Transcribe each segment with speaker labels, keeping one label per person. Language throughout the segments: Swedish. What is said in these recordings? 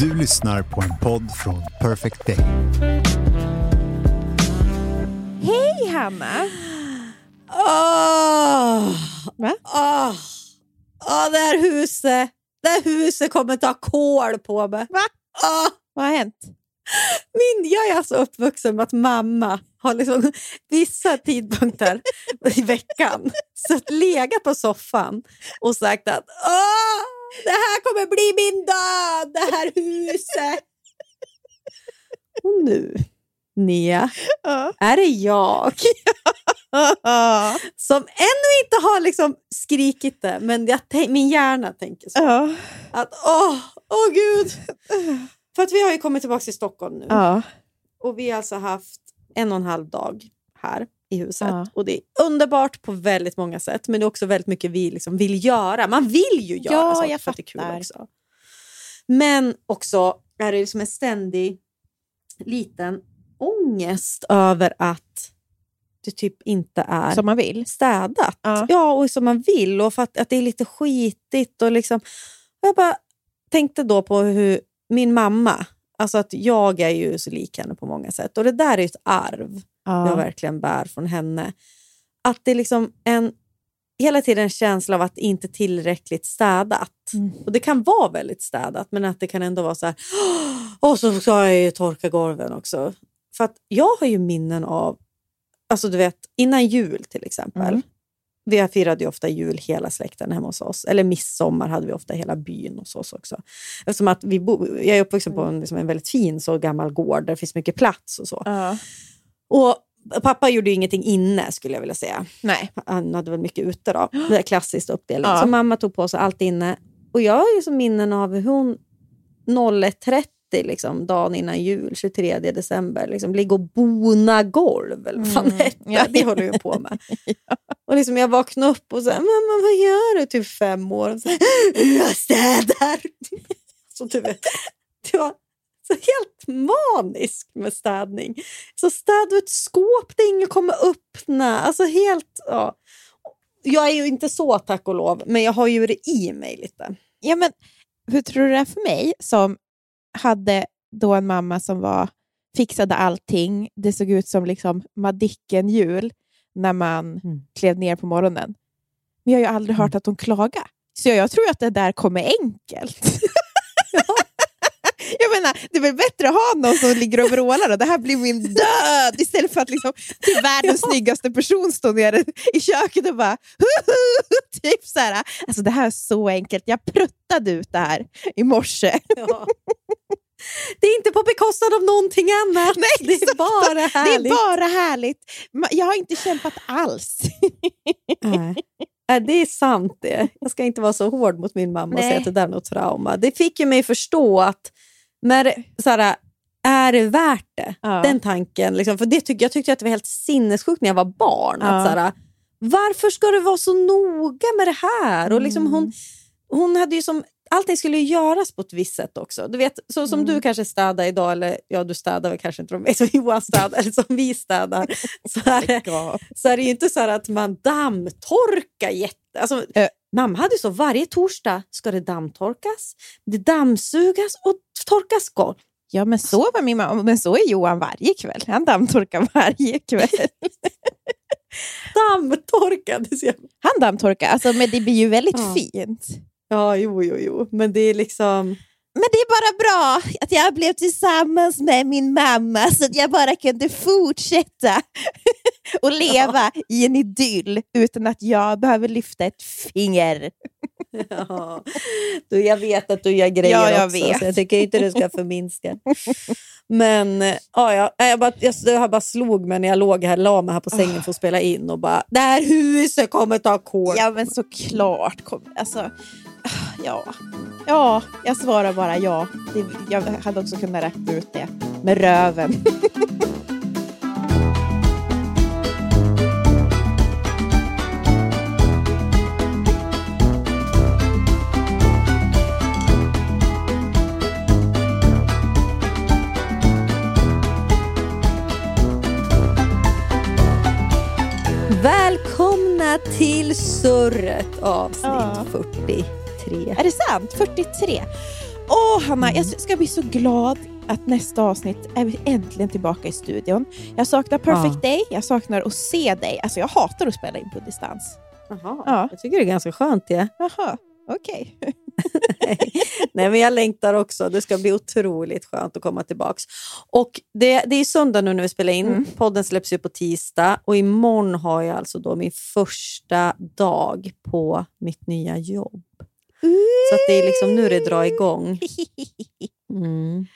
Speaker 1: Du lyssnar på en podd från Perfect Day.
Speaker 2: Hej Hanna!
Speaker 3: Åh!
Speaker 2: Va?
Speaker 3: Åh! Åh, det här huset, det här huset kommer ta kål på mig.
Speaker 2: Va?
Speaker 3: Åh!
Speaker 2: Vad har hänt?
Speaker 3: Min, jag är alltså uppvuxen med att mamma har liksom vissa tidpunkter i veckan så legat på soffan och sagt att Åh, det här kommer bli min död, det här huset. Och nu, Nia,
Speaker 2: Ja.
Speaker 3: är det jag som ännu inte har liksom skrikit det, men min hjärna tänker så.
Speaker 2: Ja.
Speaker 3: Att åh, åh gud. För att vi har ju kommit tillbaka till Stockholm nu.
Speaker 2: Ja.
Speaker 3: Och vi har alltså haft en och en halv dag här i huset.
Speaker 2: Ja.
Speaker 3: Och det är underbart på väldigt många sätt. Men det är också väldigt mycket vi liksom vill göra. Man vill ju göra
Speaker 2: Ja,
Speaker 3: saker
Speaker 2: jag
Speaker 3: för att det är kul också. Men också är det liksom en ständig liten ångest över att det typ inte är
Speaker 2: Som man vill.
Speaker 3: städat.
Speaker 2: Ja.
Speaker 3: Ja, och som man vill. Och att, att det är lite skitigt. Och liksom, och jag bara tänkte då på hur min mamma, alltså att jag är ju så lik henne på många sätt. Och det där är ett arv jag
Speaker 2: Ja.
Speaker 3: verkligen bär från henne. Att det är liksom en hela tiden en känsla av att inte tillräckligt städat.
Speaker 2: Mm.
Speaker 3: Och det kan vara väldigt städat, men att det kan ändå vara så här... Och så ska jag ju torka golven också. För att jag har ju minnen av, alltså du vet, innan jul till exempel.
Speaker 2: Mm.
Speaker 3: Vi firade ju ofta jul hela släkten hemma hos oss. Eller midsommar hade vi ofta hela byn hos oss också. Eftersom att vi bo, jag är uppvuxen på en, liksom en väldigt fin så gammal gård där det finns mycket plats och så.
Speaker 2: Ja.
Speaker 3: Och pappa gjorde ingenting inne skulle jag vilja säga.
Speaker 2: Nej.
Speaker 3: Han hade väl mycket ute då. Det är klassiskt uppdelning.
Speaker 2: Ja.
Speaker 3: Så mamma tog på sig allt inne. Och jag har ju som minnen av hur hon 01.30 liksom, dagen innan jul, 23 december, liksom, ligger och bona golv. Eller vad fan
Speaker 2: Mm.
Speaker 3: det hette.
Speaker 2: Ja.
Speaker 3: Det håller jag på med. Och liksom jag vaknade upp och sa, mamma vad gör du? Typ fem år. Och så, jag städar. Så du vet, det var så helt manisk med städning. Så städa ett skåp där ingen kommer öppna. Alltså helt... Ja. Jag är ju inte så tack och lov, men jag har ju det i mig lite.
Speaker 2: Ja, men hur tror du det är för mig som hade då en mamma som var fixade allting. Det såg ut som liksom Madicken-jul när man
Speaker 3: Mm.
Speaker 2: klev ner på morgonen. Men jag har ju aldrig hört att hon klagade. Så jag, jag tror att det där kommer enkelt. Jag menar, det är väl bättre att ha någon som ligger och vrålar och det här blir min död istället för att liksom, till världens snyggaste person stå nere i köket och bara typ så här. Alltså det här är så enkelt. Jag pruttade ut det här i morse.
Speaker 3: Ja. Det är inte på bekostnad av någonting annat.
Speaker 2: Nej,
Speaker 3: det är bara
Speaker 2: Det är
Speaker 3: härligt.
Speaker 2: bara härligt. Jag har inte kämpat alls.
Speaker 3: Nej. Nej, det är sant det. Jag ska inte vara så hård mot min mamma och säga
Speaker 2: Nej.
Speaker 3: att det där är något trauma. Det fick ju mig förstå att när det, så här, är det värt det?
Speaker 2: Ja.
Speaker 3: Den tanken. Liksom, för det tyck, jag tyckte att det var helt sinnessjukt när jag var barn.
Speaker 2: Ja.
Speaker 3: Att, så här, varför ska du vara så noga med det här? Och liksom,
Speaker 2: Mm.
Speaker 3: hon, hon hade ju som, allting skulle göras på ett visst sätt också. Du vet, så som
Speaker 2: Mm.
Speaker 3: du kanske städar idag, eller ja, du städar väl kanske inte de som Johan städar, eller som vi städar. Så är det, så är det ju inte så att man dammtorkar jätte... Alltså,
Speaker 2: Ö.
Speaker 3: Mamma hade ju så varje torsdag ska det dammtorkas, det dammsugas och torkas golv.
Speaker 2: Ja, men så var min mamma. Men så är Johan varje kväll. Han dammtorkar varje kväll.
Speaker 3: Dammtorka! Det ser...
Speaker 2: Han dammtorkar, alltså, men det blir ju väldigt
Speaker 3: Ja.
Speaker 2: fint.
Speaker 3: Ja, jo, jo, jo. Men det är liksom...
Speaker 2: Men det är bara bra att jag blev tillsammans med min mamma så att jag bara kunde fortsätta och leva i en idyll utan att jag behöver lyfta ett finger.
Speaker 3: Ja. Du, jag vet att du gör grejer
Speaker 2: Ja, jag
Speaker 3: också,
Speaker 2: vet.
Speaker 3: så jag tycker inte du ska förminska. Men ja, jag, jag, bara, jag, jag bara slog mig när jag låg här, la mig här på sängen för att spela in och bara, det här huset kommer ta kål.
Speaker 2: Ja, men såklart. Kom, alltså, ja. Ja, jag svarar bara ja. Det, jag hade också kunnat räkna ut det med röven.
Speaker 3: Välkomna till Surret avsnitt
Speaker 2: Ja.
Speaker 3: 43.
Speaker 2: Är det sant? 43? Åh, Hanna, jag ska bli så glad att nästa avsnitt är vi äntligen tillbaka i studion. Jag saknar Perfect
Speaker 3: Ja.
Speaker 2: Day, jag saknar att se dig. Alltså jag hatar att spela in på distans.
Speaker 3: Jaha,
Speaker 2: Ja.
Speaker 3: Jag tycker det är ganska skönt det.
Speaker 2: Jaha, okej.
Speaker 3: Nej, men jag längtar också. Det ska bli otroligt skönt att komma tillbaka. Och det, det är söndag nu när vi spelar in.
Speaker 2: Mm.
Speaker 3: Podden släpps ju på tisdag och imorgon har jag alltså då min första dag på mitt nya jobb. Så att det är liksom nu det drar igång. Mm.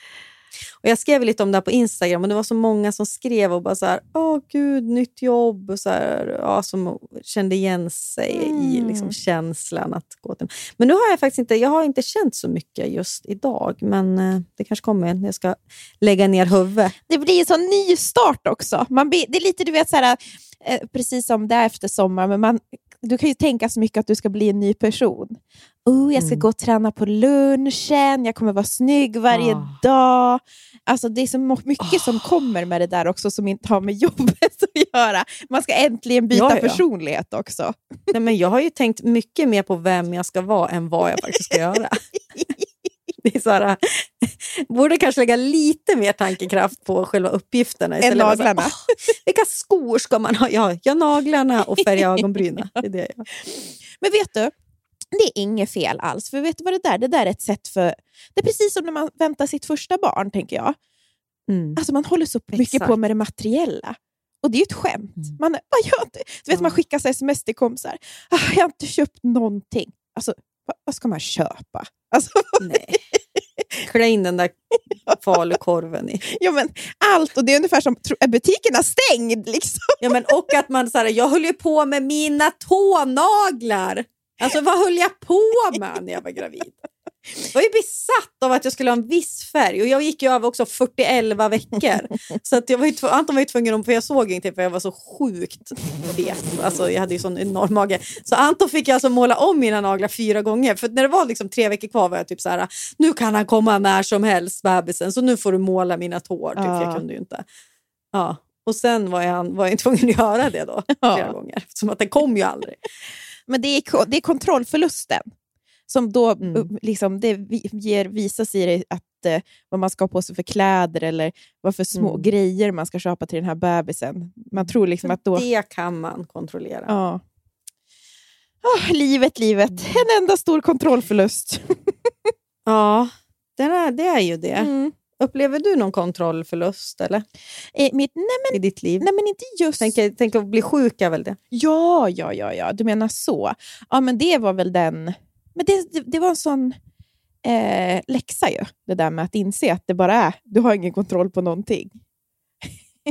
Speaker 3: Och jag skrev lite om det här på Instagram och det var så många som skrev och bara så här, åh gud, nytt jobb, och så här, ja, som kände igen sig i
Speaker 2: Mm.
Speaker 3: liksom känslan att gå till. Men nu har jag faktiskt inte, jag har inte känt så mycket just idag, men eh, det kanske kommer när jag ska lägga ner huvudet.
Speaker 2: Det blir en sån ny start också. Man blir, det är lite du vet, så här, eh, precis som det är efter sommar, men man, du kan ju tänka så mycket att du ska bli en ny person. Oh, jag ska
Speaker 3: Mm.
Speaker 2: gå och träna på lunchen, jag kommer vara snygg varje
Speaker 3: Ah.
Speaker 2: dag. Alltså, det är så mycket som kommer med det där också som inte har med jobbet att göra. Man ska äntligen byta
Speaker 3: Ja, ja.
Speaker 2: personlighet också.
Speaker 3: Nej, men jag har ju tänkt mycket mer på vem jag ska vara än vad jag faktiskt ska göra. Det är så här, borde kanske lägga lite mer tankekraft på själva uppgifterna.
Speaker 2: Än
Speaker 3: här,
Speaker 2: naglarna.
Speaker 3: "Åh, vilka skor ska man ha? Ja, ja naglarna och färga ögonbrynen. Det är det jag.
Speaker 2: Men vet du, det är inget fel alls. För vet du vad det där Det där är ett sätt för... Det är precis som när man väntar sitt första barn, tänker jag.
Speaker 3: Mm.
Speaker 2: Alltså man håller så mycket
Speaker 3: Exakt.
Speaker 2: på med det materiella. Och det är ju ett skämt.
Speaker 3: Mm.
Speaker 2: Man, vad gör inte? Du vet,
Speaker 3: Ja.
Speaker 2: Man skickar så sms till kompisar. Ah, jag har inte köpt någonting. Alltså, vad, vad ska man köpa? Alltså,
Speaker 3: Nej. Klä in den där falukorven i.
Speaker 2: ja, men allt. Och det är ungefär som, är butikerna stängd? Liksom.
Speaker 3: Ja, men, och att man så här, jag höll ju på med mina tånaglar. Alltså vad höll jag på med när jag var gravid? Jag var ju besatt av att jag skulle ha en viss färg och jag gick ju över också 41 veckor. Så att jag var ju Anton var ju tvungen att, för jag såg ingenting för jag var så sjukt fet. Alltså jag hade ju sån enorm mage. Så Anton fick jag alltså måla om mina naglar fyra gånger. För när det var liksom tre veckor kvar var jag typ så här, nu kan han komma när som helst bebisen så nu får du måla mina tår. Typ,
Speaker 2: Ja.
Speaker 3: jag kunde ju inte. Ja. Och sen var jag, var jag tvungen att göra det då
Speaker 2: Ja.
Speaker 3: flera gånger. Eftersom att den kom ju aldrig.
Speaker 2: Men det är, det är kontrollförlusten som då
Speaker 3: Mm.
Speaker 2: liksom, det ger, visas i det att, eh, vad man ska ha på sig för kläder eller vad för små
Speaker 3: Mm.
Speaker 2: grejer man ska köpa till den här bebisen. Man tror liksom att då...
Speaker 3: Det kan man kontrollera.
Speaker 2: Ja. Ah, livet, livet. En enda stor kontrollförlust.
Speaker 3: Ja, det är, det är ju det.
Speaker 2: Mm.
Speaker 3: Upplever du någon kontrollförlust eller?
Speaker 2: Eh, mitt, nej, men,
Speaker 3: i ditt liv?
Speaker 2: nej, men inte just...
Speaker 3: Tänk, tänk att bli sjuk är väl det?
Speaker 2: Ja, ja, ja, ja, du menar så. Ja, men det var väl den... Men det, det, det var en sån eh, läxa ju, det där med att inse att det bara är, du har ingen kontroll på någonting.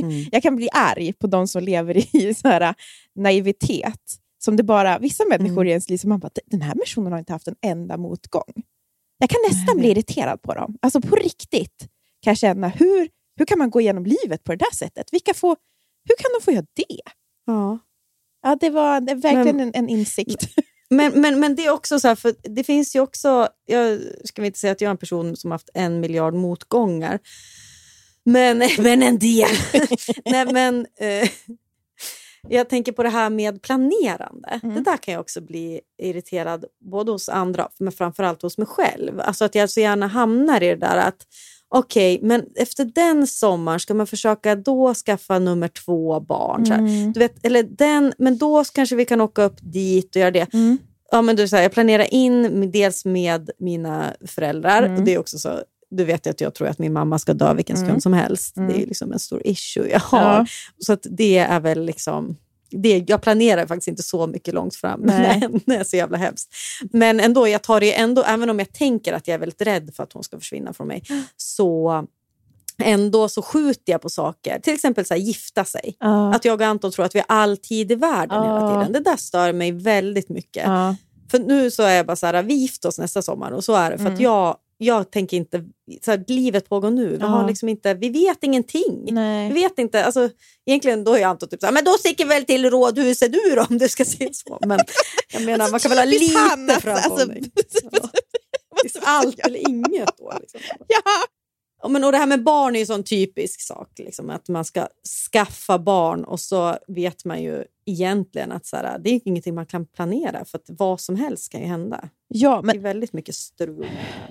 Speaker 3: Mm.
Speaker 2: Jag kan bli arg på de som lever i så här naivitet. Som det bara, vissa människor
Speaker 3: Mm.
Speaker 2: i ens liv som man bara, den här personen har inte haft en enda motgång. Jag kan nästan bli irriterad på dem. Alltså på riktigt kan jag känna, hur, hur kan man gå igenom livet på det där sättet? Vilka får, hur kan de få göra det?
Speaker 3: Ja.
Speaker 2: Ja, det var det verkligen
Speaker 3: Men-
Speaker 2: en, en insikt.
Speaker 3: Men, men, men det är också så här, för det finns ju också, jag ska inte säga att jag är en person som haft en miljard motgångar, men, men en del. Nej, men, eh, jag tänker på det här med planerande.
Speaker 2: Mm.
Speaker 3: Det där kan jag också bli irriterad både hos andra, men framförallt hos mig själv. Alltså att jag så gärna hamnar i det där att okej, men efter den sommaren ska man försöka då skaffa nummer två barn.
Speaker 2: Mm.
Speaker 3: Du vet, eller den, men då kanske vi kan åka upp dit och göra det.
Speaker 2: Mm.
Speaker 3: Ja, men du, så här, jag planerar in dels med mina föräldrar.
Speaker 2: Mm.
Speaker 3: Och det är också så, du vet att jag tror att min mamma ska dö vilken sekund
Speaker 2: Mm.
Speaker 3: som helst.
Speaker 2: Mm.
Speaker 3: Det är liksom en stor issue jag har.
Speaker 2: Ja.
Speaker 3: Så att det är väl liksom... Det, jag planerar faktiskt inte så mycket långt fram,
Speaker 2: Nej.
Speaker 3: det är så jävla hemskt. Men ändå, jag tar det ändå, även om jag tänker att jag är väldigt rädd för att hon ska försvinna från mig, så ändå så skjuter jag på saker. Till exempel så här, gifta sig.
Speaker 2: Ja.
Speaker 3: Att jag och Anton tror att vi har all tid i världen hela
Speaker 2: Ja.
Speaker 3: tiden. Det där stör mig väldigt mycket.
Speaker 2: Ja.
Speaker 3: För nu så är jag bara så här, vi gifter oss nästa sommar och så är det. För att
Speaker 2: Mm.
Speaker 3: jag, jag tänker inte, så här, livet pågår nu. Vi,
Speaker 2: Ja.
Speaker 3: har liksom inte, vi vet ingenting.
Speaker 2: Nej.
Speaker 3: Vi vet inte, alltså, egentligen då är Anton typ så här, men då sticker väl till rådhuset du då om du ska se så. Men jag menar, man kan väl ha lite
Speaker 2: han, alltså,
Speaker 3: framförhållning. Ja. Det är allt eller inget då. Liksom.
Speaker 2: Ja.
Speaker 3: Ja, men, och det här med barn är ju en sån typisk sak, liksom, att man ska skaffa barn och så vet man ju egentligen att så här, det är ingenting man kan planera för att vad som helst kan ju hända.
Speaker 2: ja,
Speaker 3: det
Speaker 2: men
Speaker 3: är väldigt mycket strul.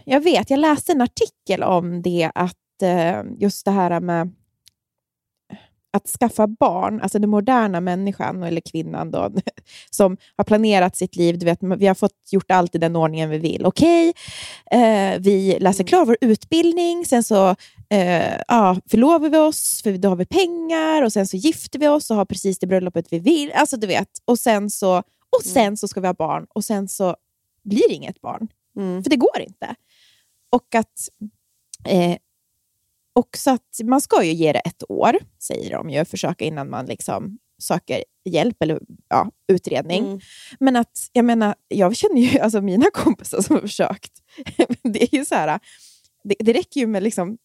Speaker 2: jag vet, jag läste en artikel om det, att eh, just det här med att skaffa barn, alltså den moderna människan, eller kvinnan då, som har planerat sitt liv, du vet, vi har fått gjort allt i den ordningen vi vill. Okej, eh, vi läser klart vår utbildning, sen så eh, ja, förlovar vi oss, för då har vi pengar, och sen så gifter vi oss och har precis det bröllopet vi vill. Alltså du vet, och sen så, och sen så ska vi ha barn, och sen så blir det inget barn.
Speaker 3: Mm.
Speaker 2: För det går inte. Och att eh, också att man ska ju ge det ett år, säger de ju, försöka innan man liksom söker hjälp eller ja, utredning.
Speaker 3: Mm.
Speaker 2: Men att, jag menar, jag känner ju alltså mina kompisar som har försökt. det är ju så här, det, det räcker ju med liksom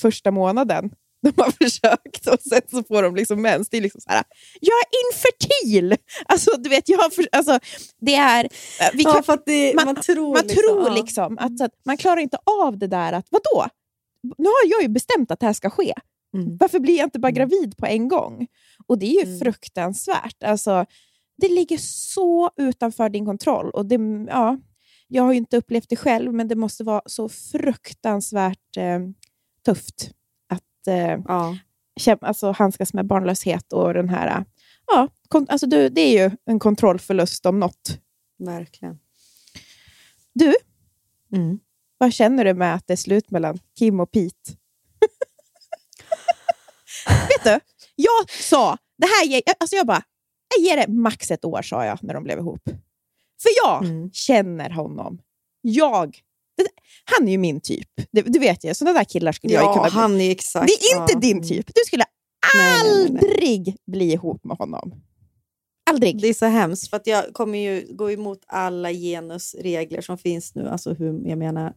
Speaker 2: första månaden de har försökt och sen så får de liksom mens. Det är liksom så här, jag är infertil! Alltså, du vet, jag har för, alltså, det är...
Speaker 3: Ja,
Speaker 2: kan,
Speaker 3: för att det, man,
Speaker 2: man-
Speaker 3: tror,
Speaker 2: man tror
Speaker 3: ja.
Speaker 2: liksom att, att man klarar inte av det där att, vadå? Nu har jag ju bestämt att det här ska ske.
Speaker 3: Mm.
Speaker 2: Varför blir jag inte bara
Speaker 3: Mm.
Speaker 2: gravid på en gång? Och det är ju
Speaker 3: Mm.
Speaker 2: fruktansvärt. Alltså, det ligger så utanför din kontroll. Och det, ja, jag har ju inte upplevt det själv, men det måste vara så fruktansvärt eh, tufft att eh,
Speaker 3: Ja.
Speaker 2: käm- alltså, handskas med barnlöshet och den här... Ja, kon- alltså, du, det är ju en kontrollförlust om något.
Speaker 3: Verkligen.
Speaker 2: Du,
Speaker 3: Mm.
Speaker 2: Vad känner du med att det är slut mellan Kim och Pete? Vet du, jag sa, det här ger, alltså jag bara, jag ger det max ett år sa jag när de blev ihop. För jag
Speaker 3: Mm.
Speaker 2: känner honom. Jag, han är ju min typ. Det, du vet ju, sådana där killar skulle jag
Speaker 3: Ja,
Speaker 2: kunna bli.
Speaker 3: han är exakt.
Speaker 2: Det är inte
Speaker 3: ja.
Speaker 2: din typ. Du skulle
Speaker 3: Nej, nej, nej, nej.
Speaker 2: aldrig bli ihop med honom. Aldrig.
Speaker 3: Det är så hemskt för att jag kommer ju gå emot alla genusregler som finns nu. Alltså hur, jag menar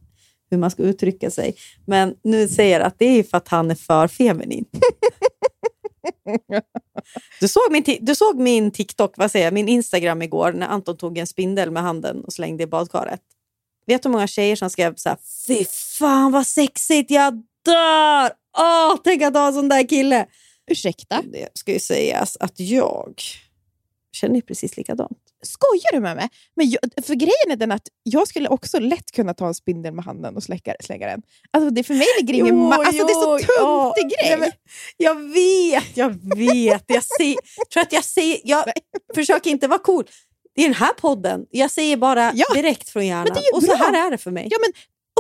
Speaker 3: hur man ska uttrycka sig. Men nu säger jag att det är för att han är för feminin. Du såg min, du såg min TikTok, vad säger jag, min Instagram igår när Anton tog en spindel med handen och slängde i badkaret. Vet du hur många tjejer som skrev så här, fy fan vad sexigt, jag dör! Åh, tänk att ha en sån där kille.
Speaker 2: Ursäkta?
Speaker 3: Det ska ju sägas att jag känner precis likadant.
Speaker 2: Skojar du med mig? Men jag, för grejen är den att jag skulle också lätt kunna ta en spindel med handen och släcka, slänga den. Alltså det för mig ligger ingen...
Speaker 3: Jo,
Speaker 2: alltså det är så
Speaker 3: jo,
Speaker 2: töntig
Speaker 3: ja.
Speaker 2: grej.
Speaker 3: Nej, Jag vet, jag vet. Jag ser, tror att jag säger, jag försöker inte vara cool. Är den här podden. Jag säger bara
Speaker 2: Ja.
Speaker 3: direkt från hjärnan.
Speaker 2: Men det är ju
Speaker 3: och så här är det för mig.
Speaker 2: ja, men,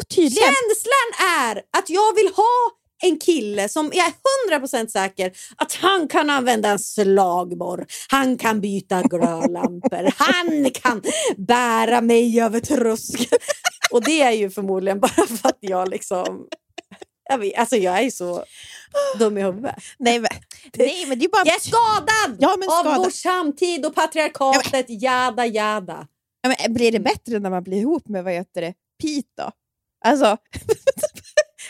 Speaker 2: och tydligen...
Speaker 3: Känslan är att jag vill ha en kille som jag är 100% säker att han kan använda en slagborr, han kan byta glödlampor, han kan bära mig över tröskeln. Och det är ju förmodligen bara för att jag liksom... Jag, vet, alltså jag är så dum i huvudet.
Speaker 2: Nej, men, nej, men det är bara...
Speaker 3: Jag är skadad
Speaker 2: Ja, men
Speaker 3: av
Speaker 2: skadad.
Speaker 3: vår samtid och patriarkatet, jada jada.
Speaker 2: Ja, men blir det bättre när man blir ihop med vad heter det, Pete då? Alltså,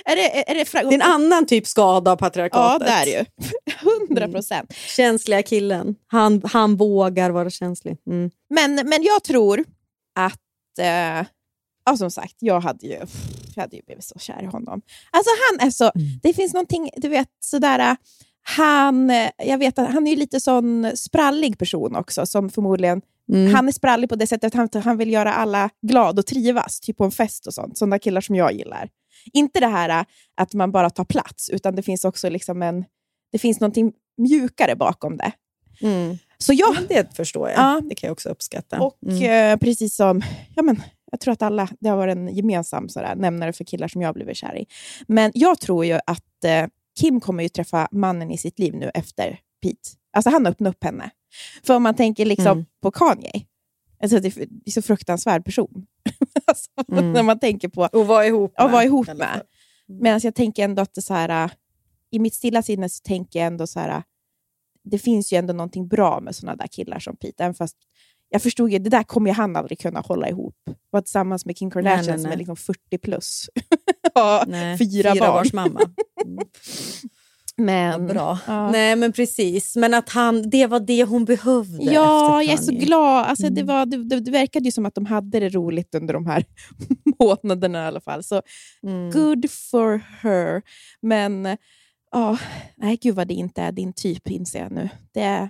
Speaker 2: är det, är det,
Speaker 3: Det är en annan typ skada av
Speaker 2: Ja,
Speaker 3: patriarkatet.
Speaker 2: det är ju. 100 procent.
Speaker 3: Känsliga killen. Han, han vågar vara känslig. Mm.
Speaker 2: Men, men jag tror att... Eh, ja, som sagt, jag hade, ju, jag hade ju blivit så kär i honom. Alltså han är så... Det finns någonting, du vet, sådär... eh, Han, eh, jag vet att han är ju lite sån sprallig person också, som förmodligen...
Speaker 3: Mm.
Speaker 2: Han är sprallig på det sättet att han, han vill göra alla glad och trivas, typ på en fest och sånt. Sådana killar som jag gillar. Inte det här eh, att man bara tar plats, utan det finns också liksom en... Det finns någonting mjukare bakom det.
Speaker 3: Mm.
Speaker 2: Så jag,
Speaker 3: Ja, det förstår jag.
Speaker 2: Ja.
Speaker 3: Det kan jag också uppskatta.
Speaker 2: och
Speaker 3: Mm.
Speaker 2: eh, precis som, ja, men, jag tror att alla, det har varit en gemensam sådär, nämnare för killar som jag blivit kär i. Men jag tror ju att eh, Kim kommer ju träffa mannen i sitt liv nu efter Pete. Alltså han öppnar upp henne. För om man tänker liksom
Speaker 3: Mm.
Speaker 2: på Kanye, alltså det är så fruktansvärd person. alltså,
Speaker 3: Mm.
Speaker 2: När man tänker på
Speaker 3: Och vara ihop
Speaker 2: att vara ihop med.
Speaker 3: fall.
Speaker 2: Medan jag tänker ändå att det så här, äh, i mitt stilla sinne så tänker jag ändå så här, äh, det finns ju ändå någonting bra med sådana där killar som Pete, även fast jag förstod ju, det där kommer han aldrig kunna hålla ihop. Vara tillsammans med Kim Kardashian
Speaker 3: Nej, nej,
Speaker 2: som är
Speaker 3: nej.
Speaker 2: liksom 40 plus. ja,
Speaker 3: Nej,
Speaker 2: fyra barn.
Speaker 3: barns mamma. Mm.
Speaker 2: Men,
Speaker 3: Bra.
Speaker 2: Ja.
Speaker 3: Nej, men precis. Men att han, det var det hon behövde.
Speaker 2: Ja, jag är så glad. Alltså, det,
Speaker 3: Mm.
Speaker 2: var, det, det, det verkade ju som att de hade det roligt under de här månaderna i alla fall. Så
Speaker 3: Mm.
Speaker 2: good for her. Men ja, nej, gud vad det inte är din typ inser jag nu. Det är,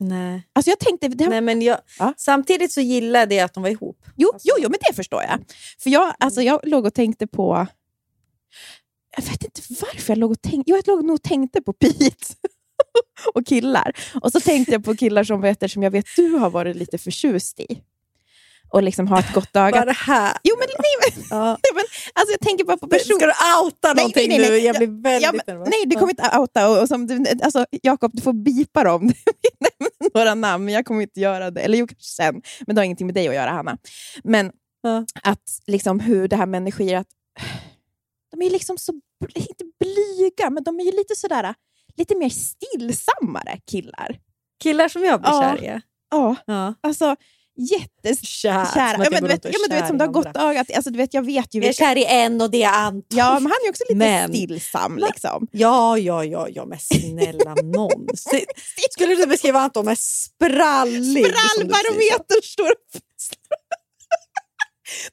Speaker 3: Nej.
Speaker 2: alltså jag tänkte, det här,
Speaker 3: Nej, men jag,
Speaker 2: Ja.
Speaker 3: Samtidigt så gillade jag att de var ihop.
Speaker 2: jo,
Speaker 3: Alltså.
Speaker 2: jo, jo, men det förstår jag. För jag, alltså, jag låg och tänkte på... Jag vet inte varför jag låg och tänkte... Jo, jag låg nog och tänkte på Pete och killar. Och så tänkte jag på killar som, vet, som jag vet du har varit lite förtjust i. Och liksom har ett gott öga.
Speaker 3: Bara det här.
Speaker 2: Jo, men, nej, men,
Speaker 3: Ja.
Speaker 2: nej, men alltså, jag tänker bara på person...
Speaker 3: Ska du outa någonting
Speaker 2: nej, nej,
Speaker 3: nu?
Speaker 2: nej.
Speaker 3: Jag blir väldigt
Speaker 2: Ja, men,
Speaker 3: nervös.
Speaker 2: nej, det kommer inte outa. Och, och som, du- alltså, Jakob, du får bipa dem. Några namn, men jag kommer inte göra det. Eller jo, kanske sen. Men det har ingenting med dig att göra, Hanna. Men
Speaker 3: Ja.
Speaker 2: att liksom hur det här med energi, att de är liksom så, inte blyga, men de är ju lite sådär, lite mer stillsammare killar.
Speaker 3: Killar som jag blir
Speaker 2: Ja.
Speaker 3: kär i.
Speaker 2: Ja,
Speaker 3: Ja.
Speaker 2: alltså jättes...
Speaker 3: Kär. som
Speaker 2: Kära.
Speaker 3: att
Speaker 2: Ja, men, du vet, ja, men du vet som du har gott
Speaker 3: andra.
Speaker 2: öga. Alltså, du vet, jag vet ju
Speaker 3: Jag är kär i en och det är Anton.
Speaker 2: Ja, men han är också lite
Speaker 3: Men-
Speaker 2: stillsam. Liksom.
Speaker 3: Ja, ja, ja, ja, men snälla någon. Skulle du beskriva Anton med sprallig? som du precis sa?
Speaker 2: Sprallbarometer står upp.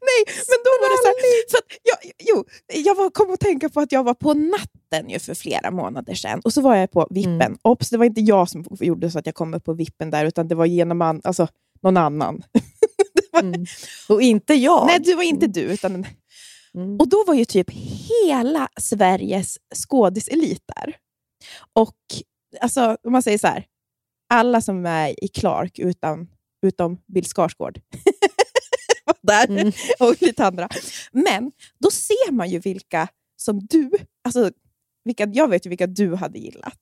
Speaker 2: Nej, men då var det så här, att jag, jo, jag var, kom att tänka på att jag var på natten ju för flera månader sedan och så var jag på vippen.
Speaker 3: Mm.
Speaker 2: Ops, det var inte jag som gjorde så att jag kom upp på vippen där, utan det var genom an, alltså, någon annan.
Speaker 3: Mm. Och inte jag.
Speaker 2: Nej, det var inte du. Utan,
Speaker 3: Mm.
Speaker 2: och då var ju typ hela Sveriges skådiselit där. Och alltså, om man säger så här, alla som är i Clark utan, utom Bill Skarsgård var där
Speaker 3: Mm.
Speaker 2: och lite andra. Men då ser man ju vilka som du, alltså, vilka, jag vet ju vilka du hade gillat.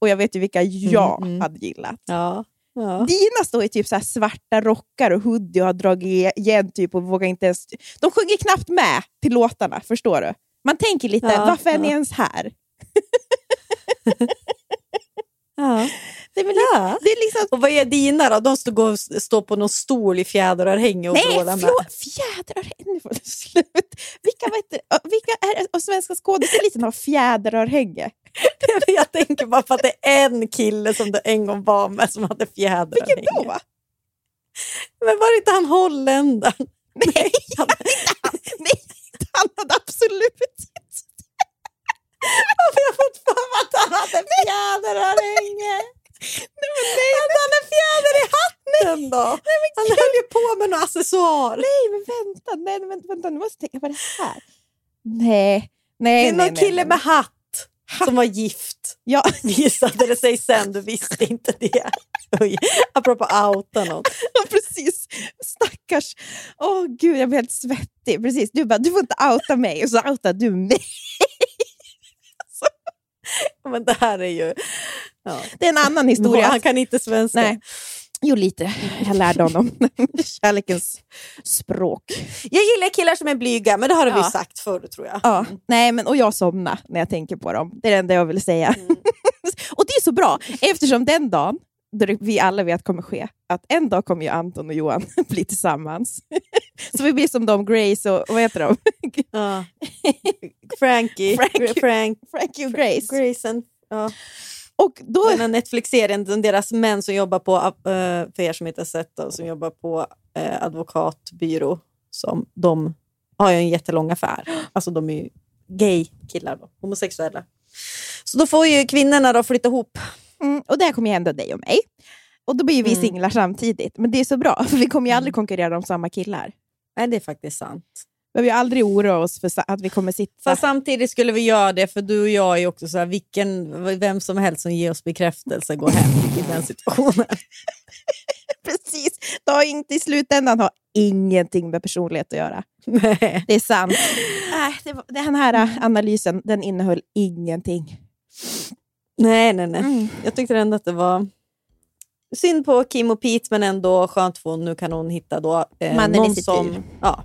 Speaker 2: Och jag vet ju vilka jag
Speaker 3: mm.
Speaker 2: hade gillat.
Speaker 3: Ja. Ja.
Speaker 2: Dina står i typ så svarta rockar och hoodie och har dragit igen typ och vågar inte ens... De sjunger knappt med till låtarna, förstår du? Man tänker lite,
Speaker 3: Ja,
Speaker 2: varför är ni ens här? Det väl lite,
Speaker 3: Ja.
Speaker 2: det är liksom...
Speaker 3: Och vad är dina då? De står, står på någon stol i fjäderörhänge och
Speaker 2: Nej,
Speaker 3: vrålar med.
Speaker 2: det slut. Vilka, vet vilka är och svenska skådisar har fjäderörhänge?
Speaker 3: Jag tänker bara på att det är en kille som du en gång var med som hade fjäderörhänge.
Speaker 2: Vilken då?
Speaker 3: Men var det inte han holländaren?
Speaker 2: Nej, han, nej, han hade absolut inte...
Speaker 3: Varför har jag fått för mig att han hade fjäderörhänge? Han en fjäder i hatten då? han höll ju på med någon accessoar.
Speaker 2: Nej, men vänta, nej, men vänta, nu måste jag tänka på det här. Nej,
Speaker 3: Det
Speaker 2: nej,
Speaker 3: är
Speaker 2: nej.
Speaker 3: någon
Speaker 2: nej,
Speaker 3: kille
Speaker 2: nej.
Speaker 3: med hatt som var gift.
Speaker 2: Ja,
Speaker 3: Visade det sig sen, du visste inte det. Oj, apropå outa någon.
Speaker 2: Ja, precis. Stackars. Åh gud, jag blir helt svettig. Precis. Du bara, du får inte outa mig och så outar du mig.
Speaker 3: Men det här är ju... Ja.
Speaker 2: Det är en annan historia.
Speaker 3: Han kan inte svenska.
Speaker 2: Nej. Jo, lite. Jag lärde honom kärlekens språk.
Speaker 3: Jag gillar killar som är blyga, men det har vi
Speaker 2: Ja.
Speaker 3: sagt förr tror jag.
Speaker 2: Ja, nej, men, och jag somnar när jag tänker på dem. Det är det enda jag vill säga. och det är så bra, eftersom den dagen, då vi alla vet kommer ske, att en dag kommer ju Anton och Johan bli tillsammans. så vi blir som de Grace och, vad heter de?
Speaker 3: Ja. Frankie.
Speaker 2: Frankie.
Speaker 3: Frank.
Speaker 2: Frankie och Grace.
Speaker 3: Grayson. Ja.
Speaker 2: Och då,
Speaker 3: Den här Netflix-serien, deras män som jobbar på, eh, för er som inte har sett det, som jobbar på eh, advokatbyrå, som de har ju en jättelång affär. Alltså de är ju gay-killar, då, homosexuella. Så då får ju kvinnorna då flytta ihop.
Speaker 2: mm, och där kommer ju hända dig och mig. Och då blir vi
Speaker 3: Mm.
Speaker 2: singlar samtidigt. Men det är så bra, för vi kommer ju aldrig konkurrera om samma killar.
Speaker 3: Nej, det är faktiskt sant.
Speaker 2: Vi behöver ju aldrig oroa oss för att vi kommer sitta...
Speaker 3: Fast samtidigt skulle vi göra det, för du och jag är också så här, vilken, vem som helst som ger oss bekräftelse går hem i den situationen.
Speaker 2: Precis. Det har inte i slutändan har ingenting med personlighet att göra.
Speaker 3: Nej.
Speaker 2: Det är sant. Det var, den här analysen den innehöll ingenting.
Speaker 3: nej, nej, nej.
Speaker 2: Mm.
Speaker 3: Jag tyckte ändå att det var synd på Kim och Pete, men ändå skönt för hon, nu kan hon hitta då, eh, någon som... Ja,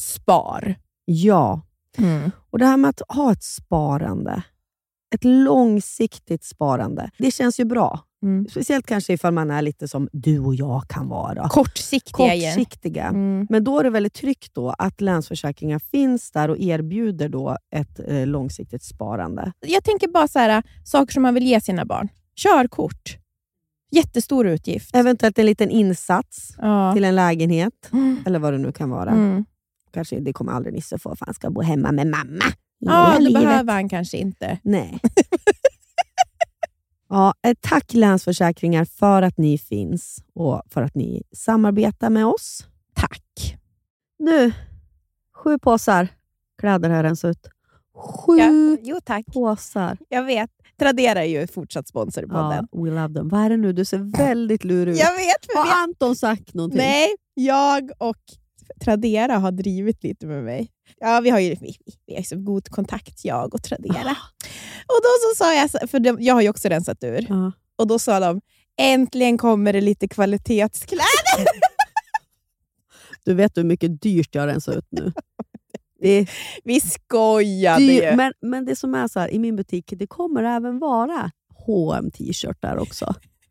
Speaker 2: spar.
Speaker 4: Ja, och det här med att ha ett sparande, ett långsiktigt sparande, det känns ju bra.
Speaker 2: Mm.
Speaker 4: Speciellt kanske ifall man är lite som du och jag kan vara.
Speaker 2: Kortsiktiga.
Speaker 4: Kortsiktiga.
Speaker 2: Mm.
Speaker 4: Men då är det väldigt tryggt då att Länsförsäkringar finns där och erbjuder då ett eh, långsiktigt sparande.
Speaker 2: Jag tänker bara så här, saker som man vill ge sina barn. Körkort. Jättestor utgift.
Speaker 4: Eventuellt en liten insats
Speaker 2: Ja.
Speaker 4: till en lägenhet,
Speaker 2: Mm.
Speaker 4: eller vad det nu kan vara. Kanske Det kommer aldrig Nisse få, för han ska bo hemma med mamma.
Speaker 2: Ja, det
Speaker 4: livet.
Speaker 2: behöver han kanske inte.
Speaker 4: Nej. ja, eh, tack Länsförsäkringar för att ni finns och för att ni samarbetar med oss.
Speaker 2: Tack.
Speaker 4: Nu, sju påsar kläder har rensat ut. Sju
Speaker 2: Ja, jo, tack.
Speaker 4: påsar.
Speaker 2: Jag vet. Tradera är ju fortsatt sponsor podden.
Speaker 4: Ja, we love them. Vad är det nu? Du ser väldigt lurig ut.
Speaker 2: Jag vet,
Speaker 4: Har Anton sagt någonting?
Speaker 2: nej, jag och Tradera har drivit lite med mig. Ja, vi har ju vi, vi har så god kontakt, jag och Tradera. Och då så sa jag, för de, jag har ju också rensat ur,
Speaker 4: Ja.
Speaker 2: och då sa de äntligen kommer det lite kvalitetskläder.
Speaker 4: Du vet hur mycket dyrt jag har rensat ut nu. Det
Speaker 2: Vi skojade ju.
Speaker 4: men, men det som är så här, i min butik, det kommer även vara hm t-shirtar också.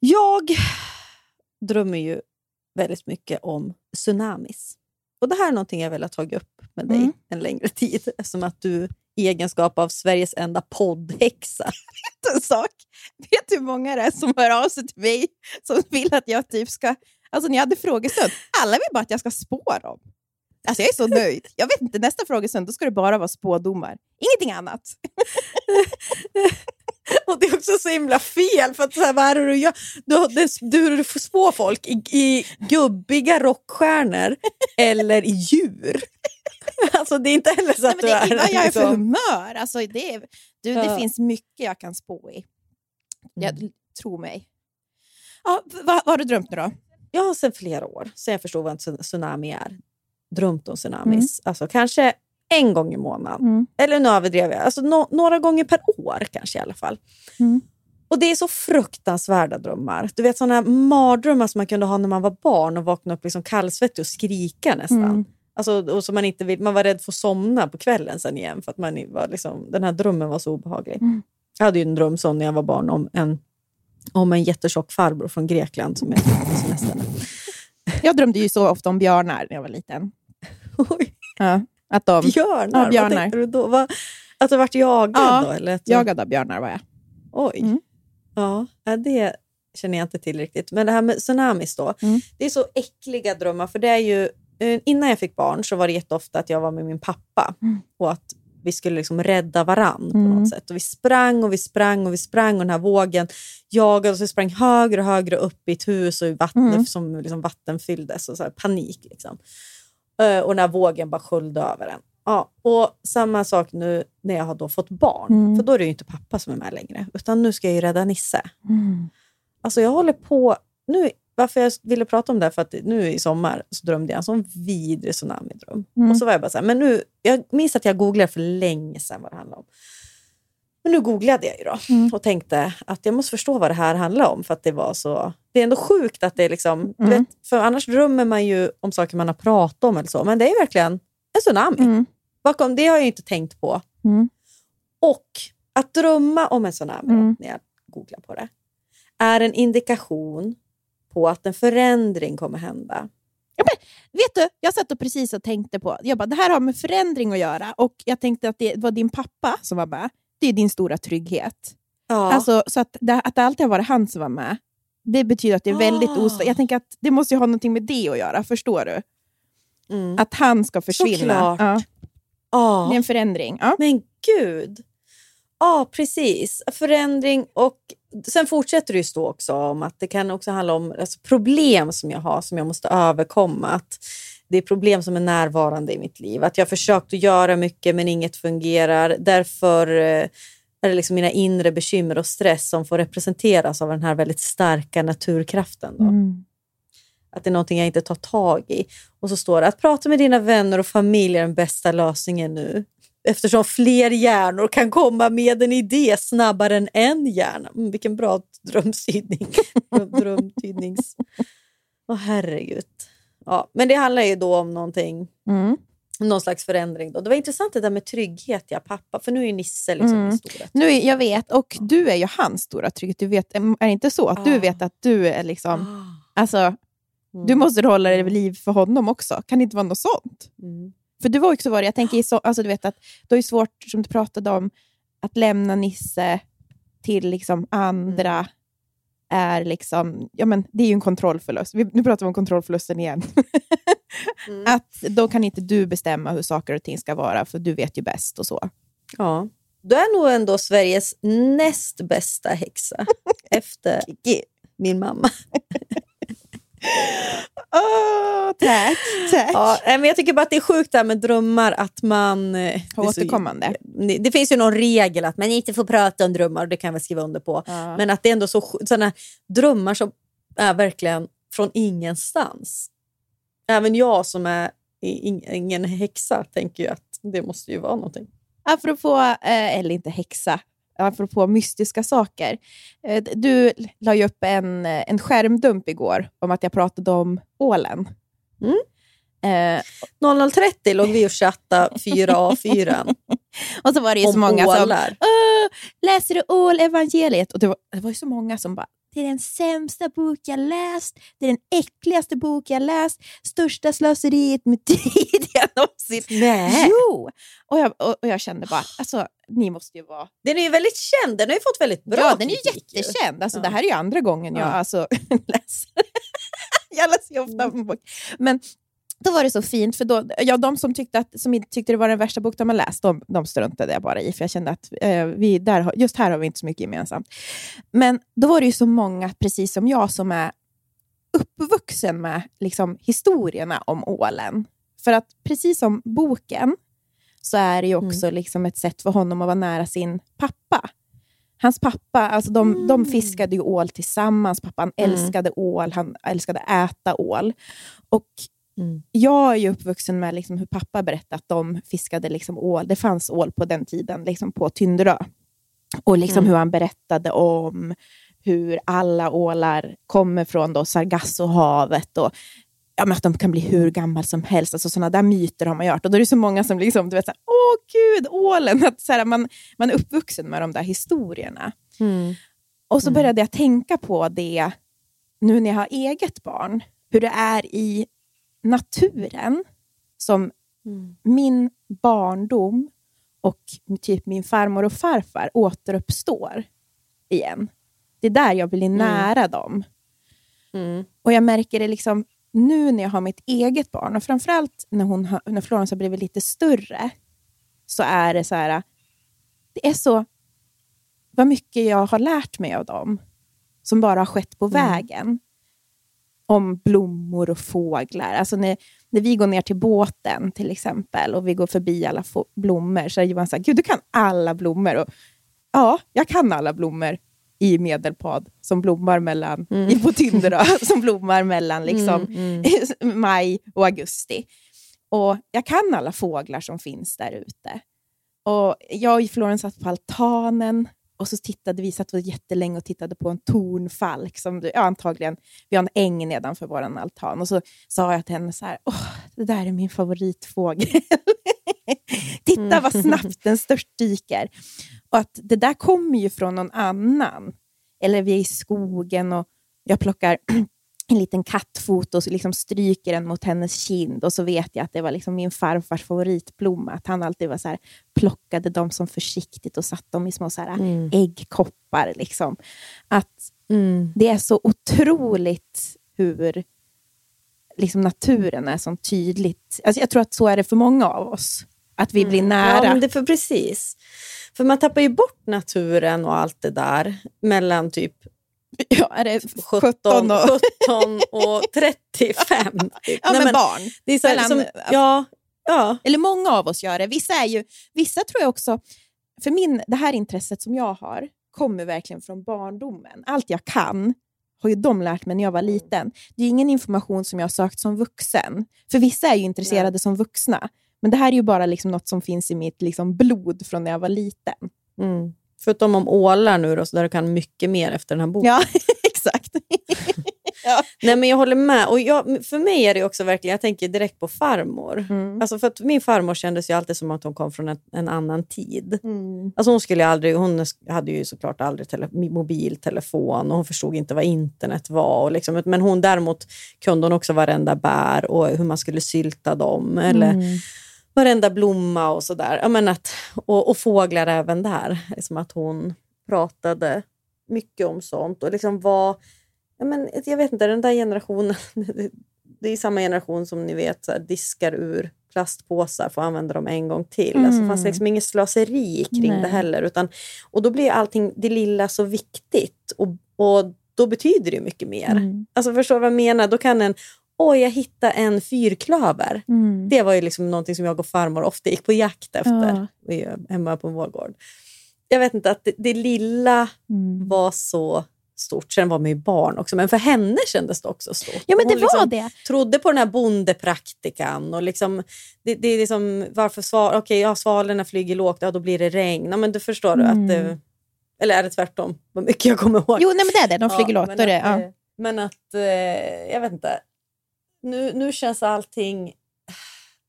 Speaker 3: Jag drömmer ju väldigt mycket om tsunamis. Och Det här är någonting jag vill ha tagit upp med dig
Speaker 2: Mm.
Speaker 3: en längre tid eftersom att du i egenskap av Sveriges enda poddhäxa
Speaker 2: en sak. Vet du hur många det är som hör av sig till mig som vill att jag typ ska... Alltså när jag hade frågestund, alla vill bara att jag ska spå dem. Alltså jag är så nöjd. Jag vet inte, nästa frågestund då ska det bara vara spådomar. Ingenting annat.
Speaker 3: Och Det är också så himla fel, för att så här, vad är det du gör? Du, du, du får spå folk i, i gubbiga rockstjärnor eller i djur. Alltså Det är inte heller så
Speaker 2: Nej,
Speaker 3: att
Speaker 2: men det är
Speaker 3: du
Speaker 2: vad jag är för
Speaker 3: liksom-
Speaker 2: humör. Alltså, det, är, du, det
Speaker 3: Ja.
Speaker 2: finns mycket jag kan spå i. Jag, Tro mig. Ja, vad, vad har du drömt nu då?
Speaker 3: Jag har sedan flera år, sen jag förstod vad en tsun- tsunami är, drömt om tsunamis. Alltså kanske en gång i månaden.
Speaker 2: Mm.
Speaker 3: Eller nu överdrev jag. Alltså nå- några gånger per år kanske i alla fall.
Speaker 2: Mm.
Speaker 3: Och Det är så fruktansvärda drömmar. Du vet sådana mardrömmar som man kunde ha när man var barn och vakna upp liksom kallsvettig och skrika nästan.
Speaker 2: Mm.
Speaker 3: Alltså, och så man, inte vill, man var rädd för att somna på kvällen sen igen för att man var liksom, den här drömmen var så obehaglig.
Speaker 2: Mm.
Speaker 3: Jag hade ju en dröm sån när jag var barn om en, om en jättetjock farbror från Grekland som jag tog på semestern.
Speaker 2: Jag drömde ju så ofta om björnar när jag var liten.
Speaker 3: Oj,
Speaker 2: Ja, att de
Speaker 3: björnar?
Speaker 2: Ja, björnar.
Speaker 3: Vad tänkte du då? Vad, att du vart jagad
Speaker 2: Ja,
Speaker 3: då? Eller att du,
Speaker 2: jagade av björnar var jag.
Speaker 3: Oj.
Speaker 2: Mm.
Speaker 3: Ja, det känner jag inte till riktigt. Men det här med tsunamis då.
Speaker 2: Mm.
Speaker 3: Det är så äckliga drömmar. För det är ju, eh, innan jag fick barn så var det jätteofta att jag var med min pappa.
Speaker 2: Mm.
Speaker 3: Och att vi skulle liksom rädda varann på
Speaker 2: Mm.
Speaker 3: något sätt. Och vi sprang och vi sprang och vi sprang och den här vågen jagade oss. Vi sprang högre och högre upp i ett hus och i vatten,
Speaker 2: Mm.
Speaker 3: som liksom vatten fylldes. Och så panik liksom. Eh, Och när vågen bara sköljde över en. Ja, och samma sak nu när jag har då fått barn.
Speaker 2: Mm.
Speaker 3: För då är det ju inte pappa som är med längre. Utan nu ska jag ju rädda Nisse.
Speaker 2: Mm.
Speaker 3: Alltså jag håller på... Nu, varför jag ville prata om det här, för att nu i sommar så drömde jag en sån vidrig tsunamidröm.
Speaker 2: Mm.
Speaker 3: Och så var jag bara så här, men nu, jag minns att jag googlade för länge sedan vad det handlade om. Men nu googlade jag ju då
Speaker 2: Mm.
Speaker 3: och tänkte att jag måste förstå vad det här handlar om. För att det var så... Det är ändå sjukt att det är liksom...
Speaker 2: Mm.
Speaker 3: Vet, för annars drömmer man ju om saker man har pratat om eller så. Men det är verkligen en tsunami.
Speaker 2: Mm.
Speaker 3: Bakom det har jag inte tänkt på.
Speaker 2: Mm.
Speaker 3: Och att drömma om en tsunami,
Speaker 2: Mm.
Speaker 3: när jag googlar på det, är en indikation på att en förändring kommer hända.
Speaker 2: Vet du, jag satt och precis och tänkte på, jag bara, det här har med förändring att göra och jag tänkte att det var din pappa som var med. Det är din stora trygghet.
Speaker 3: Ja.
Speaker 2: Alltså, så att det, att det alltid har varit han som var med, det betyder att det är väldigt
Speaker 3: Ah.
Speaker 2: osta. Jag tänker att det måste ju ha någonting med det att göra, förstår du?
Speaker 3: mm.
Speaker 2: Att han ska försvinna.
Speaker 3: Såklart.
Speaker 2: Ja,
Speaker 3: ja.
Speaker 2: det är en förändring. Ja.
Speaker 3: Men gud! Ja, precis. Förändring och sen fortsätter det ju stå också om att det kan också handla om alltså, problem som jag har som jag måste överkomma. Att det är problem som är närvarande i mitt liv. Att jag har försökt att göra mycket men inget fungerar. Därför eh, är det liksom mina inre bekymmer och stress som får representeras av den här väldigt starka naturkraften. Då.
Speaker 2: Mm.
Speaker 3: Att det är någonting jag inte tar tag i. Och så står det att prata med dina vänner och familj är den bästa lösningen nu. Eftersom fler hjärnor kan komma med en idé snabbare än en hjärna. Mm, vilken bra drömtydning. Drömtydnings... Åh herregud. Ja, men det handlar ju då om någonting,
Speaker 2: Mm.
Speaker 3: någon slags förändring. Då. Det var intressant det där med trygghet, ja pappa. För nu är ju Nisse liksom
Speaker 2: Mm.
Speaker 3: stora.
Speaker 2: Nu, är- jag vet, och du är ju hans stora trygghet. Du vet, är det inte så att du
Speaker 3: Ah.
Speaker 2: vet att du är liksom...
Speaker 3: Ah.
Speaker 2: Alltså,
Speaker 3: Mm.
Speaker 2: du måste hålla dig vid liv för honom också. Kan det inte vara något sånt?
Speaker 3: Mm.
Speaker 2: För du var också varit, jag tänker, så, alltså du vet att det är svårt, som du pratade om, att lämna Nisse till liksom andra
Speaker 3: Mm.
Speaker 2: Är liksom, ja men det är ju en kontrollförlust. Vi, nu pratar vi om kontrollförlusten igen.
Speaker 3: Mm.
Speaker 2: Att då kan inte du bestämma hur saker och ting ska vara, för du vet ju bäst och så.
Speaker 3: Ja. Du är nog ändå Sveriges näst bästa häxa efter min mamma.
Speaker 2: Åh, tack, tack.
Speaker 3: Ja, men jag tycker bara att det är sjukt det här med drömmar. Att man, eh, det, är så-
Speaker 2: Återkommande.
Speaker 3: det, det finns ju någon regel att man inte får prata om drömmar och det kan jag väl skriva under på.
Speaker 2: Ja.
Speaker 3: Men att det är ändå så sådana drömmar som är verkligen från ingenstans. Även jag som är ingen häxa tänker ju att det måste ju vara någonting.
Speaker 2: Apropå, eh, eller inte häxa, apropå mystiska saker. Eh, du la ju upp en, eh, en skärmdump igår om att jag pratade om ålen.
Speaker 3: Mm.
Speaker 2: Eh,
Speaker 3: 00.30 låg vi och chattade 4A4
Speaker 2: och så var det ju så många som
Speaker 3: ålar.
Speaker 2: "Åh, läser du ålevangeliet? Och det var, det var ju så många som bara, det är den sämsta bok jag läst, det är den äckligaste bok jag läst, största slöseriet med tid jag någonsin...
Speaker 3: Nej.
Speaker 2: Jo! Och jag, och, och jag kände bara, alltså, ni måste ju vara...
Speaker 3: Den är ju väldigt känd, den har ju fått väldigt bra
Speaker 2: ja, den är ju jättekänd. Alltså,
Speaker 3: Ja.
Speaker 2: Det här är ju andra gången jag
Speaker 3: Ja.
Speaker 2: alltså, läser. jag läser ju ofta en bok. Men då var det så fint, för då, ja, de som tyckte, att, som tyckte det var den värsta bok de har läst, de, de struntade jag bara i, för jag kände att eh, vi, där, just här har vi inte så mycket gemensamt. Men då var det ju så många, precis som jag, som är uppvuxen med liksom, historierna om ålen. För att precis som boken, så är det ju också liksom ett sätt för honom att vara nära sin pappa. Hans pappa, alltså de, de fiskade ju ål tillsammans. Pappan
Speaker 3: Mm.
Speaker 2: älskade ål, han älskade äta ål. Och
Speaker 3: Mm.
Speaker 2: jag är ju uppvuxen med liksom hur pappa berättade att de fiskade liksom ål. Det fanns ål på den tiden liksom på Tynderö. Och liksom
Speaker 3: Mm.
Speaker 2: hur han berättade om hur alla ålar kommer från då Sargassohavet och ja, men att de kan bli hur gammal som helst. Alltså, sådana där myter har man hört. Och då är det så många som liksom, du vet, så här, åh gud, ålen! Att, så här, man, man är uppvuxen med de där historierna.
Speaker 3: Mm.
Speaker 2: Och så började jag tänka på det nu när jag har eget barn. Hur det är i naturen som
Speaker 3: Mm.
Speaker 2: min barndom och typ min farmor och farfar återuppstår igen. Det är där jag blir nära dem.
Speaker 3: Mm.
Speaker 2: Och jag märker det liksom nu när jag har mitt eget barn och framförallt när, hon har, när Florence har blivit lite större så är det så här, det är så vad mycket jag har lärt mig av dem som bara har skett på vägen. om blommor och fåglar. Alltså när, när vi går ner till båten till exempel och vi går förbi alla blommor så är Johan så här, gud du kan alla blommor. Och, ja, jag kan alla blommor i Medelpad som blommar mellan, i på Tindra, som blommar mellan liksom, maj och augusti. Och jag kan alla fåglar som finns där ute. Och jag och Florence satt på altanen och så tittade vi, satt vi jättelänge och tittade på en tornfalk. Som, ja, antagligen, vi har en äng nedanför vår altan. Och så sa jag till henne så här, Åh, det där är min favoritfågel. Titta vad snabbt den störtdyker. Och att det där kommer ju från någon annan. Eller vi är i skogen och jag plockar en liten kattfot och liksom stryker den mot hennes kind och så vet jag att det var liksom min farfars favoritblomma. Att han alltid var så här, plockade dem som försiktigt och satte dem i små så här, äggkoppar. Liksom. Att det är så otroligt hur liksom naturen är så tydligt. Alltså jag tror att så är det för många av oss. Att vi blir nära.
Speaker 3: Ja, men det för precis. För man tappar ju bort naturen och allt det där mellan typ
Speaker 2: Ja, är det
Speaker 3: 17,
Speaker 2: 17 och...
Speaker 3: 17 och 35. Typ.
Speaker 2: Ja,
Speaker 3: Nej,
Speaker 2: men barn.
Speaker 3: Det är så
Speaker 2: Mellan-
Speaker 3: som, ja, ja.
Speaker 2: Eller många av oss gör det. Vissa, är ju, vissa tror jag också... För min, det här intresset som jag har kommer verkligen från barndomen. Allt jag kan har ju de lärt mig när jag var liten. Det är ingen information som jag har sökt som vuxen. För vissa är ju intresserade som vuxna. Men det här är ju bara liksom något som finns i mitt liksom blod från när jag var liten.
Speaker 3: Mm. Förutom om ålar nu då, så där du kan mycket mer efter den här boken.
Speaker 2: Ja, exakt.
Speaker 3: Nej, men jag håller med. Och jag, för mig är det också verkligen, jag tänker direkt på farmor.
Speaker 2: Mm.
Speaker 3: Alltså för att min farmor kändes ju alltid som att hon kom från en, en annan tid.
Speaker 2: Mm.
Speaker 3: Alltså hon, skulle aldrig, hon hade ju såklart aldrig tele, mobiltelefon och hon förstod inte vad internet var. Och liksom, men hon däremot kunde hon också varenda bär och hur man skulle sylta dem. Eller
Speaker 2: Mm.
Speaker 3: Varenda blomma och sådär. Ja, men att, och, och fåglar även där. Liksom att hon pratade mycket om sånt. Och liksom var, ja, men, jag vet inte, den där generationen, det är samma generation som ni vet så här, diskar ur plastpåsar för att använda dem en gång till.
Speaker 2: Mm.
Speaker 3: Alltså, det fanns liksom inget slöseri kring
Speaker 2: Nej.
Speaker 3: det heller. Utan, och då blir allting, det lilla så viktigt. Och, och då betyder det mycket mer.
Speaker 2: Mm.
Speaker 3: Alltså förstår du vad jag menar? Då kan en, oj jag hittade en fyrklöver.
Speaker 2: Mm.
Speaker 3: Det var ju liksom någonting som jag och farmor ofta gick på jakt efter
Speaker 2: Ja.
Speaker 3: Hemma på vår gård. Jag vet inte, att det, det lilla
Speaker 2: Mm.
Speaker 3: var så stort. Sen var man ju barn också, men för henne kändes det också stort.
Speaker 2: Ja, men det
Speaker 3: Hon
Speaker 2: var
Speaker 3: liksom
Speaker 2: det.
Speaker 3: trodde på den här bondepraktikan. Och liksom, det, det är liksom, varför sval, okay, ja, svalorna flyger lågt, ja, då blir det regn. Ja, men du förstår du att det, Eller är det tvärtom? Vad mycket jag kommer ihåg.
Speaker 2: Jo, nej, men det är det. De flyger lågt.
Speaker 3: men
Speaker 2: det,
Speaker 3: att,
Speaker 2: ja.
Speaker 3: eh, men att, eh, jag vet inte. Nu, nu känns allting...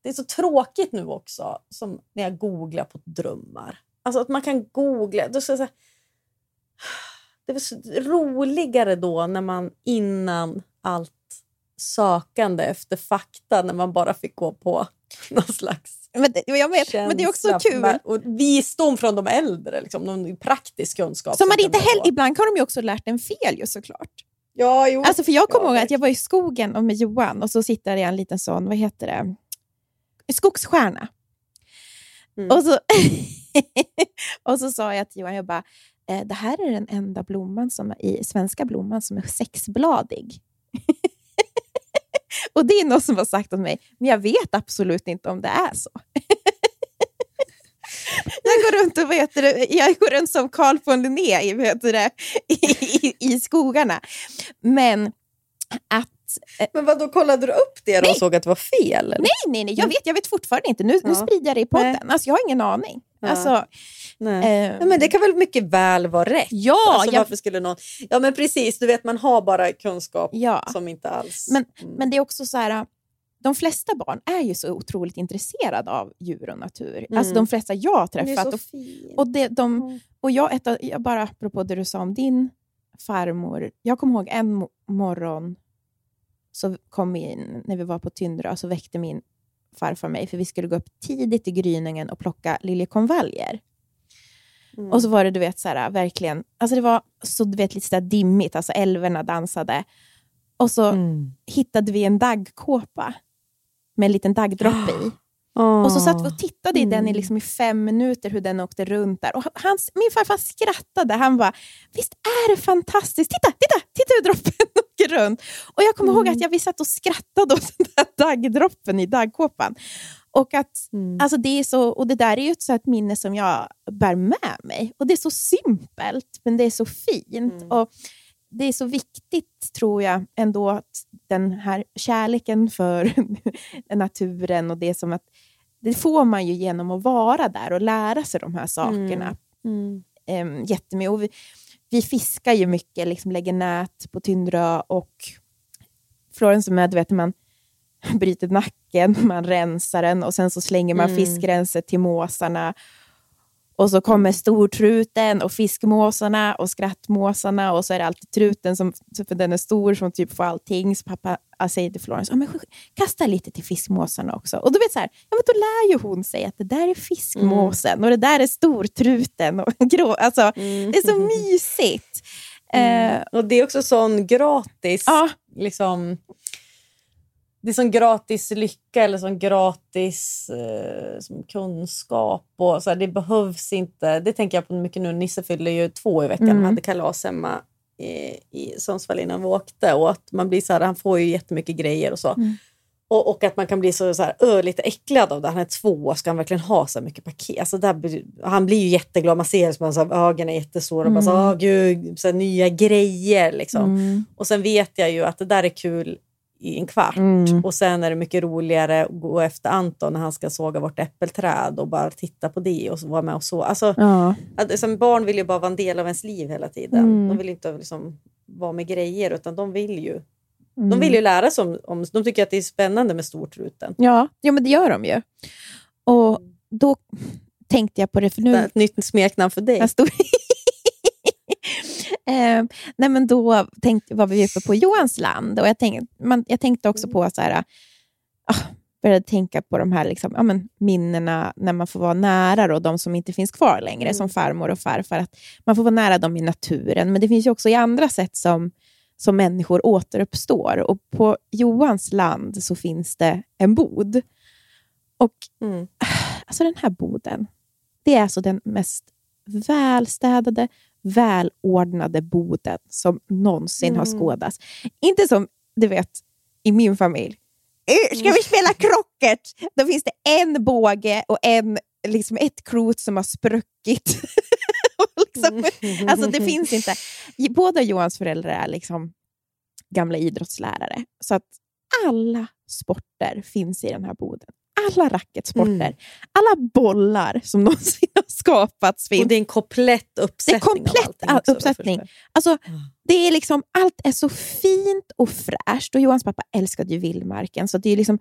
Speaker 3: Det är så tråkigt nu också, som när jag googlar på drömmar. Alltså att man kan googla. Då ska säga, det var så roligare då när man innan allt sökande efter fakta, när man bara fick gå på någon slags
Speaker 2: Men det, jag vet, men det är också
Speaker 3: känsla
Speaker 2: kul.
Speaker 3: Och visdom från de äldre, liksom, någon praktisk kunskap.
Speaker 2: Så man inte heller, ibland har de ju också lärt en fel ju såklart.
Speaker 3: Ja, jo.
Speaker 2: Alltså för jag kommer
Speaker 3: Ja,
Speaker 2: ihåg att jag var i skogen och med Johan och så sitter jag i en liten sån, vad heter det, skogsstjärna.
Speaker 3: Mm.
Speaker 2: Och, så och så sa jag till Johan, jag bara, eh, det här är den enda blomman som är, i svenska blomman som är sexbladig. och det är någon som har sagt åt mig, men jag vet absolut inte om det är så. Jag går runt och heter det, jag går runt som Carl von Linné i, heter det, i, i, i skogarna. Men att... eh,
Speaker 3: Men vad då kollade du upp det då och såg att det var fel? Eller?
Speaker 2: Nej, nej, nej jag, vet, jag vet fortfarande inte. Nu, nu
Speaker 3: Ja.
Speaker 2: sprider jag det i podden. Alltså, jag har ingen aning.
Speaker 3: Ja.
Speaker 2: Alltså,
Speaker 3: Nej.
Speaker 2: eh,
Speaker 3: Ja, men det kan väl mycket väl vara rätt?
Speaker 2: ja,
Speaker 3: alltså,
Speaker 2: jag,
Speaker 3: varför skulle någon... Ja men precis, du vet man har bara kunskap
Speaker 2: ja.
Speaker 3: som inte alls...
Speaker 2: Men,
Speaker 3: Mm.
Speaker 2: men det är också så här, de flesta barn är ju så otroligt intresserade av djur och natur.
Speaker 3: Mm.
Speaker 2: Alltså de flesta jag har träffat. Och, och, det, de, och jag, ett, jag, bara apropå det du sa om din farmor. Jag kommer ihåg en mo- morgon så kom vi in, när vi var på Tyndra så väckte min farfar mig för vi skulle gå upp tidigt i gryningen och plocka liljekonvaljer.
Speaker 3: Mm.
Speaker 2: Och så var det du vet, så här, verkligen, alltså det var så du vet, lite så dimmigt, alltså älvorna dansade. Och så
Speaker 3: Mm.
Speaker 2: hittade vi en daggkåpa med en liten daggdroppe i. Och så satt vi och tittade i den i, liksom i fem minuter hur den åkte runt där. Och hans, min farfar skrattade. Han bara, visst är det fantastiskt? Titta, titta, titta hur droppen åker runt. Och Jag kommer ihåg att jag, vi satt och skrattade åt den där daggdroppen i daggkåpan. Och, att, alltså det, är så, och det där är ju ett, så ett minne som jag bär med mig. Och Det är så simpelt, men det är så fint. Och Det är så viktigt, tror jag, ändå att den här kärleken för naturen och det som att det får man ju genom att vara där och lära sig de här sakerna.
Speaker 3: Mm.
Speaker 2: Mm. jättemycket. Och vi, vi fiskar ju mycket, liksom lägger nät på Tyndrö och Florens är med, du vet, man bryter nacken, man rensar den och sen så slänger man
Speaker 3: Mm.
Speaker 2: fiskrenset till måsarna. Och så kommer stortruten och fiskmåsarna och skrattmåsarna och så är det alltid truten, som, för den är stor, som typ får allting. Så pappa säger till Florens, ah, men kasta lite till fiskmåsarna också. Och då vet så här, ja, men då lär ju hon sig att det där är fiskmåsen och det där är stortruten. Och grå, alltså, Det är så mysigt. Eh,
Speaker 3: Och det är också sån gratis,
Speaker 2: ja,
Speaker 3: liksom, det är sån gratis lycka eller sån gratis eh, som kunskap. Och så här, det behövs inte. Det tänker jag på mycket nu. Nisse fyller ju två i veckan.
Speaker 2: Mm.
Speaker 3: Vi hade kalas hemma i, i Sundsvall innan vi åkte. Och att man blir så här, han får ju jättemycket grejer och så.
Speaker 2: Mm.
Speaker 3: Och, och att man kan bli så, så här, ö, lite äcklad av det. Han är två, ska han verkligen ha så mycket paket? Alltså där, han blir ju jätteglad. Man ser som här, ögonen är jättestora. Och bara så,
Speaker 2: Mm.
Speaker 3: Åh, gud, så här, nya grejer. Liksom.
Speaker 2: mm,
Speaker 3: Och sen vet jag ju att det där är kul i en kvart.
Speaker 2: Mm.
Speaker 3: Och sen är det mycket roligare att gå efter Anton när han ska såga vårt äppelträd och bara titta på det och vara med och så. Alltså,
Speaker 2: ja.
Speaker 3: som barn vill ju bara vara en del av ens liv hela tiden.
Speaker 2: Mm.
Speaker 3: De vill inte liksom vara med grejer utan de vill ju,
Speaker 2: Mm.
Speaker 3: de vill ju lära sig om, om... De tycker att det är spännande med stortruten.
Speaker 2: Ja, ja, men det gör de ju. Och då tänkte jag på det, för nu...
Speaker 3: ett nytt smeknamn för dig.
Speaker 2: Eh, nej, men då tänkte, var vi uppe på Johansland och jag tänkte, man, jag tänkte också på så här, ah, började tänka på de här liksom, ja, men, minnena när man får vara nära då, de som inte finns kvar längre, som farmor och farfar. Att man får vara nära dem i naturen, men det finns ju också i andra sätt som, som människor återuppstår. Och på Johans land så finns det en bod. Och
Speaker 3: Mm.
Speaker 2: alltså den här boden, det är alltså den mest välstädade, välordnade boden som någonsin har skådats. Inte som, du vet, i min familj. "Eh, Ska vi spela krocket? Då finns det en båge och en, liksom ett klot som har spruckit. Liksom, alltså det finns inte. Båda Johans föräldrar är liksom gamla idrottslärare. Så att alla sporter finns i den här boden. Alla racketsporter,
Speaker 3: Mm.
Speaker 2: alla bollar som någonsin har skapats finns.
Speaker 3: Och det är en komplett uppsättning
Speaker 2: komplett
Speaker 3: av allting.
Speaker 2: all-
Speaker 3: också,
Speaker 2: uppsättning. Alltså, det är liksom, allt är så fint och fräscht. Och Johans pappa älskade ju vildmarken. Så det är liksom,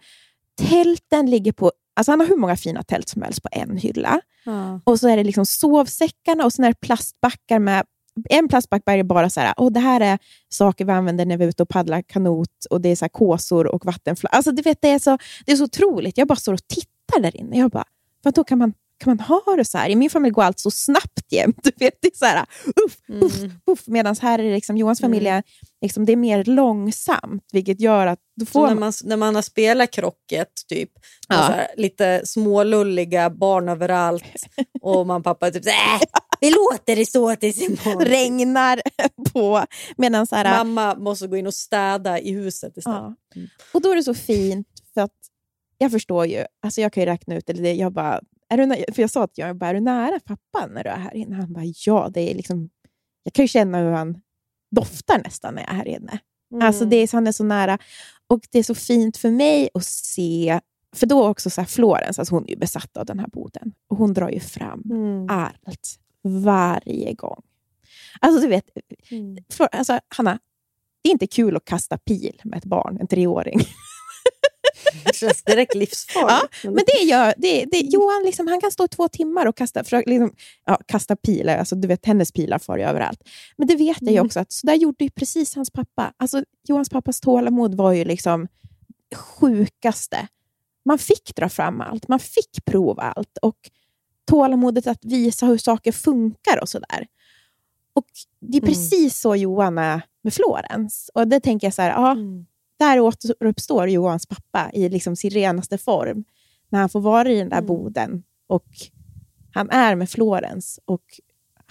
Speaker 2: tälten ligger på... Alltså han har hur många fina tält som helst på en hylla.
Speaker 3: Ja.
Speaker 2: Och så är det liksom sovsäckarna och så är det plastbackar med... En plastback är bara så här, oh, det här är saker vi använder när vi är ute och paddlar kanot och det är så här kåsor och vattenflaskor. Alltså, du vet, det, är så, det är så otroligt. Jag bara står och tittar där inne. Jag bara, vad då kan man, kan man ha det så här? I min familj går allt så snabbt jämt. Du vet, det är så här, uff, uff, uff. Medan här är det liksom, Johans familj är, liksom, det är mer långsamt, vilket gör att
Speaker 3: Så
Speaker 2: får
Speaker 3: när,
Speaker 2: man...
Speaker 3: när man har spelat krocket, typ,
Speaker 2: Ja.
Speaker 3: här, lite smålulliga barn överallt och man pappa typ äh, vi låter det stå tills imorgon.
Speaker 2: regnar på. Medan så här,
Speaker 3: Mamma måste gå in och städa i huset istället.
Speaker 2: Ja. Och då är det så fint, för att jag förstår ju, alltså jag kan ju räkna ut, eller det, jag bara, är du, för jag sa att jag bara, är du nära pappa när du är här inne? Han bara, ja, det är liksom, jag kan ju känna hur han doftar nästan när jag är här inne.
Speaker 3: Mm.
Speaker 2: Alltså det är, så- han är så nära. Och det är så fint för mig att se, för då också så här Florens, alltså hon är ju besatt av den här boden. Och hon drar ju fram
Speaker 3: Mm.
Speaker 2: allt, varje gång. Alltså du vet,
Speaker 3: Mm.
Speaker 2: Flor, alltså, Hanna, det är inte kul att kasta pil med ett barn, en treåring.
Speaker 3: Det känns direkt livsfarligt.
Speaker 2: Ja, Men det gör det, det, Johan liksom, han kan stå i två timmar och kasta, försöka, liksom, ja, kasta pilar. Alltså, du vet, hennes pilar far ju överallt. Men det vet jag ju också att så där gjorde ju precis hans pappa. Alltså, Johans pappas tålamod var ju liksom sjukaste. Man fick dra fram allt, man fick prova allt. Och tålamodet att visa hur saker funkar och sådär. Och Det är
Speaker 3: Mm.
Speaker 2: precis så Johan är med Florens. Och det tänker jag så här, ja,
Speaker 3: Mm.
Speaker 2: där återuppstår Johans pappa i liksom sin renaste form. När han får vara i den där
Speaker 3: Mm.
Speaker 2: boden och han är med Florens och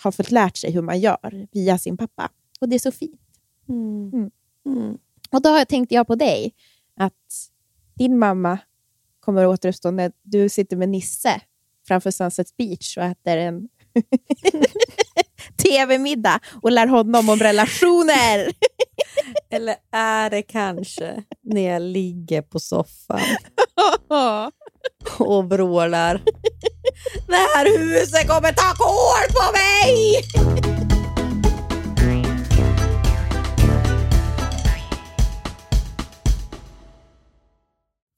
Speaker 2: har fått lärt sig hur man gör via sin pappa. Och det är så fint.
Speaker 3: Mm.
Speaker 2: Mm.
Speaker 3: Mm.
Speaker 2: Och då tänkte jag på dig, att din mamma kommer att återuppstå när du sitter med Nisse framför Sunset Beach och äter en tv-middag och lär honom om relationer.
Speaker 3: Eller är det kanske när jag ligger på soffan och vrålar Det här huset kommer ta kål på mig!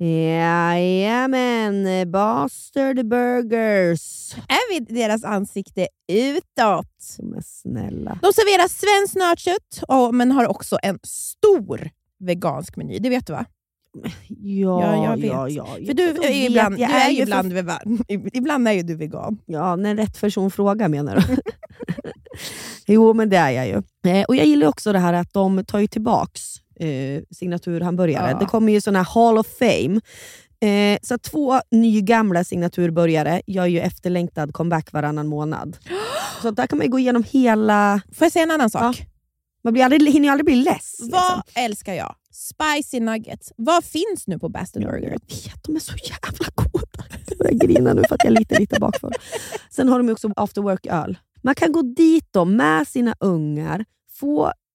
Speaker 4: Jajamän, Bastard Burgers.
Speaker 2: Är vi deras ansikte utåt?
Speaker 4: Men snälla.
Speaker 2: De serverar svenskt nötkött, ja, men har också en stor vegansk meny. Det vet du va?
Speaker 4: Ja,
Speaker 2: Ja, jag vet.
Speaker 4: ja, ja.
Speaker 2: För du
Speaker 4: Då
Speaker 2: är ibland,
Speaker 4: jag
Speaker 2: du är
Speaker 4: ju
Speaker 2: ibland, vegan. ibland är ju du vegan.
Speaker 4: Ja, när rätt person frågar menar du? jo, men det är jag ju. Eh, och Jag gillar också det här att de tar ju tillbaks eh, signaturhamburgare.
Speaker 2: Ja.
Speaker 4: Det kommer ju såna här Hall of Fame. Eh, så två nygamla signaturburgare gör ju efterlängtad comeback varannan månad. Så där kan man gå igenom hela...
Speaker 2: Får jag säga en annan sak?
Speaker 4: Man blir aldrig, hinner aldrig bli less. liksom.
Speaker 2: Vad älskar jag? Spicy nuggets. Vad finns nu på Bastard Burger?
Speaker 4: Jag vet, de är så jävla goda. Jag börjar grina nu för att jag är lite, lite bakfull. Sen har de också after work-öl. Man kan gå dit då med sina ungar, få,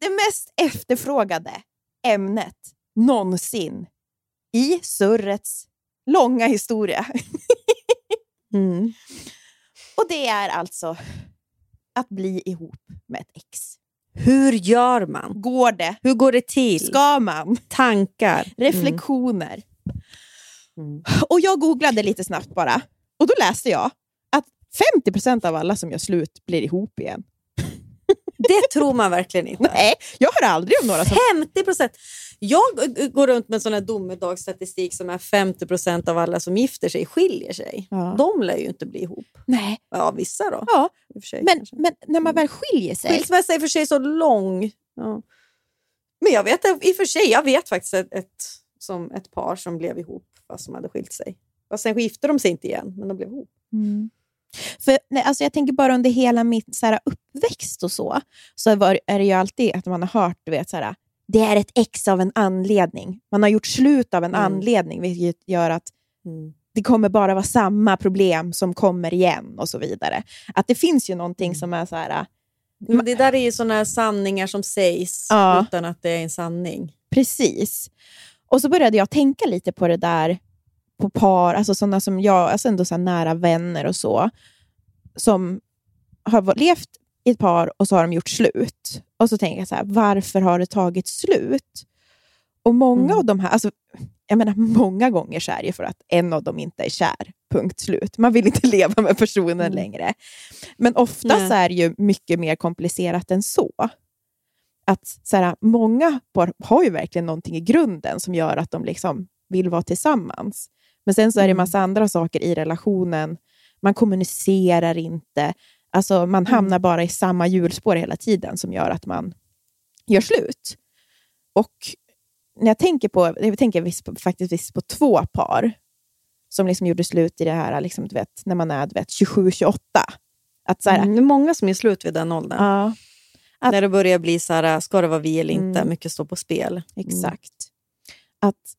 Speaker 2: det mest efterfrågade ämnet någonsin i surrets långa historia.
Speaker 4: Mm.
Speaker 2: Och det är alltså att bli ihop med ett ex.
Speaker 3: Hur gör man?
Speaker 2: Går det?
Speaker 3: Hur går det till?
Speaker 2: Ska man?
Speaker 3: Tankar?
Speaker 2: Reflektioner.
Speaker 3: Mm.
Speaker 2: Och jag googlade lite snabbt bara. Och då läste jag att 50% av alla som gör slut blir ihop igen.
Speaker 3: Det tror man verkligen inte.
Speaker 2: Nej, jag hör aldrig om några som...
Speaker 3: 50 procent. Jag går runt med sån här domedagsstatistik som är 50 procent av alla som gifter sig skiljer sig.
Speaker 2: Ja.
Speaker 3: De lär ju inte bli ihop.
Speaker 2: Nej.
Speaker 3: Ja, vissa då.
Speaker 2: Ja,
Speaker 3: sig,
Speaker 2: men,
Speaker 3: kanske.
Speaker 2: men när man väl skiljer sig...
Speaker 3: Skilsmässa är i för sig så lång. Ja. Men jag vet i och för sig, jag vet faktiskt ett, ett, som ett par som blev ihop fast de hade skilt sig. Fast sen gifte de sig inte igen, men de blev ihop.
Speaker 2: Mm. För, nej, alltså jag tänker bara under hela mitt så här, uppväxt och så, så var, är det ju alltid att man har hört, du vet, så här, det är ett ex av en anledning. Man har gjort slut av en
Speaker 3: Mm.
Speaker 2: anledning, vilket gör att det kommer bara vara samma problem som kommer igen och så vidare. Att det finns ju någonting som är så här,
Speaker 3: Men det där är ju här sanningar som sägs
Speaker 2: Ja.
Speaker 3: utan att det är en sanning.
Speaker 2: precis. Och så började jag tänka lite på det där på par, alltså sådana som jag, alltså ändå så nära vänner och så, som har levt i ett par och så har de gjort slut. Och så tänker jag så här, varför har det tagit slut? Och många
Speaker 4: Mm.
Speaker 2: av de här, alltså, jag menar många gånger så är det för att en av dem inte är kär. Punkt slut. Man vill inte leva med personen
Speaker 4: Mm.
Speaker 2: längre. Men oftast
Speaker 4: Nej.
Speaker 2: är det ju mycket mer komplicerat än så. Att så här, Många par har ju verkligen någonting i grunden som gör att de liksom vill vara tillsammans. Men sen så är det en
Speaker 4: Mm.
Speaker 2: massa andra saker i relationen. Man kommunicerar inte. Alltså man
Speaker 4: Mm.
Speaker 2: hamnar bara i samma hjulspår hela tiden som gör att man gör slut. Och när jag tänker på, jag tänker visst på, faktiskt visst på två par som liksom gjorde slut i det här liksom, du vet, när man är 27-28. Att så här,
Speaker 3: Mm, det är många som är slut vid den åldern.
Speaker 2: ja, att-
Speaker 3: När det börjar bli så här, ska det vara vi eller inte?
Speaker 2: Mm.
Speaker 3: Mycket står på spel.
Speaker 2: Exakt. Att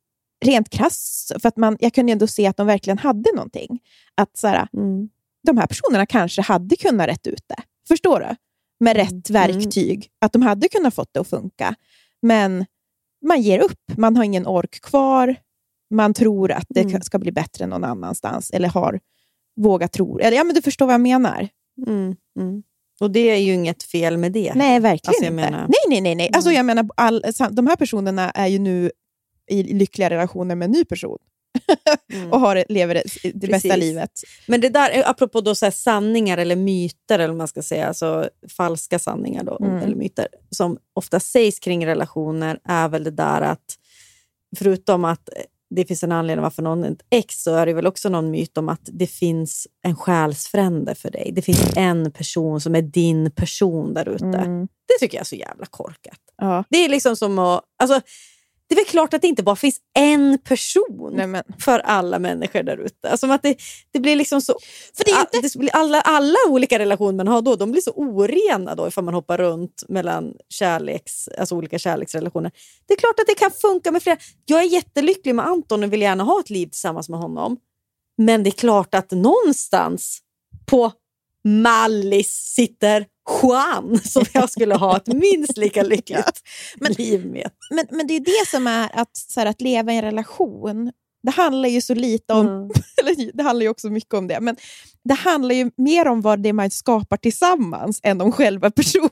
Speaker 2: rent krasst, för att man, jag kunde ändå se att de verkligen hade någonting. Att så här,
Speaker 3: Mm.
Speaker 2: De här personerna kanske hade kunnat rätt ut det. Förstår du? Med rätt verktyg. Att de hade kunnat fått det att funka. Men man ger upp. Man har ingen ork kvar. Man tror att det
Speaker 3: Mm.
Speaker 2: ska bli bättre någon annanstans. Eller har vågat tro. Eller, ja, men du förstår vad jag menar.
Speaker 3: Mm. Mm. Och det är ju inget fel med det.
Speaker 2: Nej, verkligen
Speaker 3: Alltså, jag
Speaker 2: inte.
Speaker 3: menar-
Speaker 2: Nej, nej, nej. nej. Alltså, jag menar, all, de här personerna är ju nu i lyckliga relationer med en ny person
Speaker 3: Mm.
Speaker 2: och har, lever det, det bästa livet.
Speaker 3: Men det där, apropå då så sanningar eller myter, eller man ska säga, alltså falska sanningar då,
Speaker 2: Mm.
Speaker 3: eller myter, som ofta sägs kring relationer är väl det där att, förutom att det finns en anledning varför någon är ett ex, så är det väl också någon myt om att det finns en själsfrände för dig. Det finns en person som är din person där ute.
Speaker 2: Mm.
Speaker 3: Det tycker jag är så jävla korkat.
Speaker 2: Ja.
Speaker 3: Det är liksom som att... Alltså, det är väl klart att det inte bara finns en person
Speaker 2: Nej, men,
Speaker 3: för alla människor där ute. Alltså, att det, det blir liksom så...
Speaker 2: För det är
Speaker 3: a- det blir alla, alla olika relationer man har då, de blir så orena då ifall man hoppar runt mellan kärleks, alltså olika kärleksrelationer. Det är klart att det kan funka med flera. Jag är jättelycklig med Anton och vill gärna ha ett liv tillsammans med honom. Men det är klart att någonstans på Mallis sitter Juan som jag skulle ha ett minst lika lyckligt liv med.
Speaker 2: men, men det är det som är att, så här, att leva i en relation. Det handlar ju så lite om,
Speaker 3: Mm.
Speaker 2: eller det handlar ju också mycket om det, men det handlar ju mer om vad det är man skapar tillsammans än om själva personen.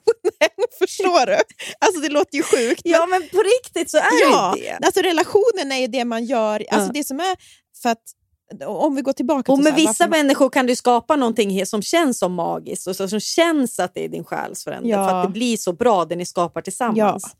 Speaker 2: Förstår du? Alltså det låter ju sjukt. men-
Speaker 3: Ja, men på riktigt så är
Speaker 2: ja,
Speaker 3: det det.
Speaker 2: alltså relationen är ju det man gör. Alltså
Speaker 3: Ja.
Speaker 2: det som är, för att om vi går tillbaka
Speaker 3: Och
Speaker 2: till
Speaker 3: med
Speaker 2: här,
Speaker 3: vissa
Speaker 2: varför
Speaker 3: människor kan du skapa någonting som känns som magiskt och som känns att det är din själsfrände
Speaker 2: Ja.
Speaker 3: för att det blir så bra det ni skapar tillsammans.
Speaker 2: Ja.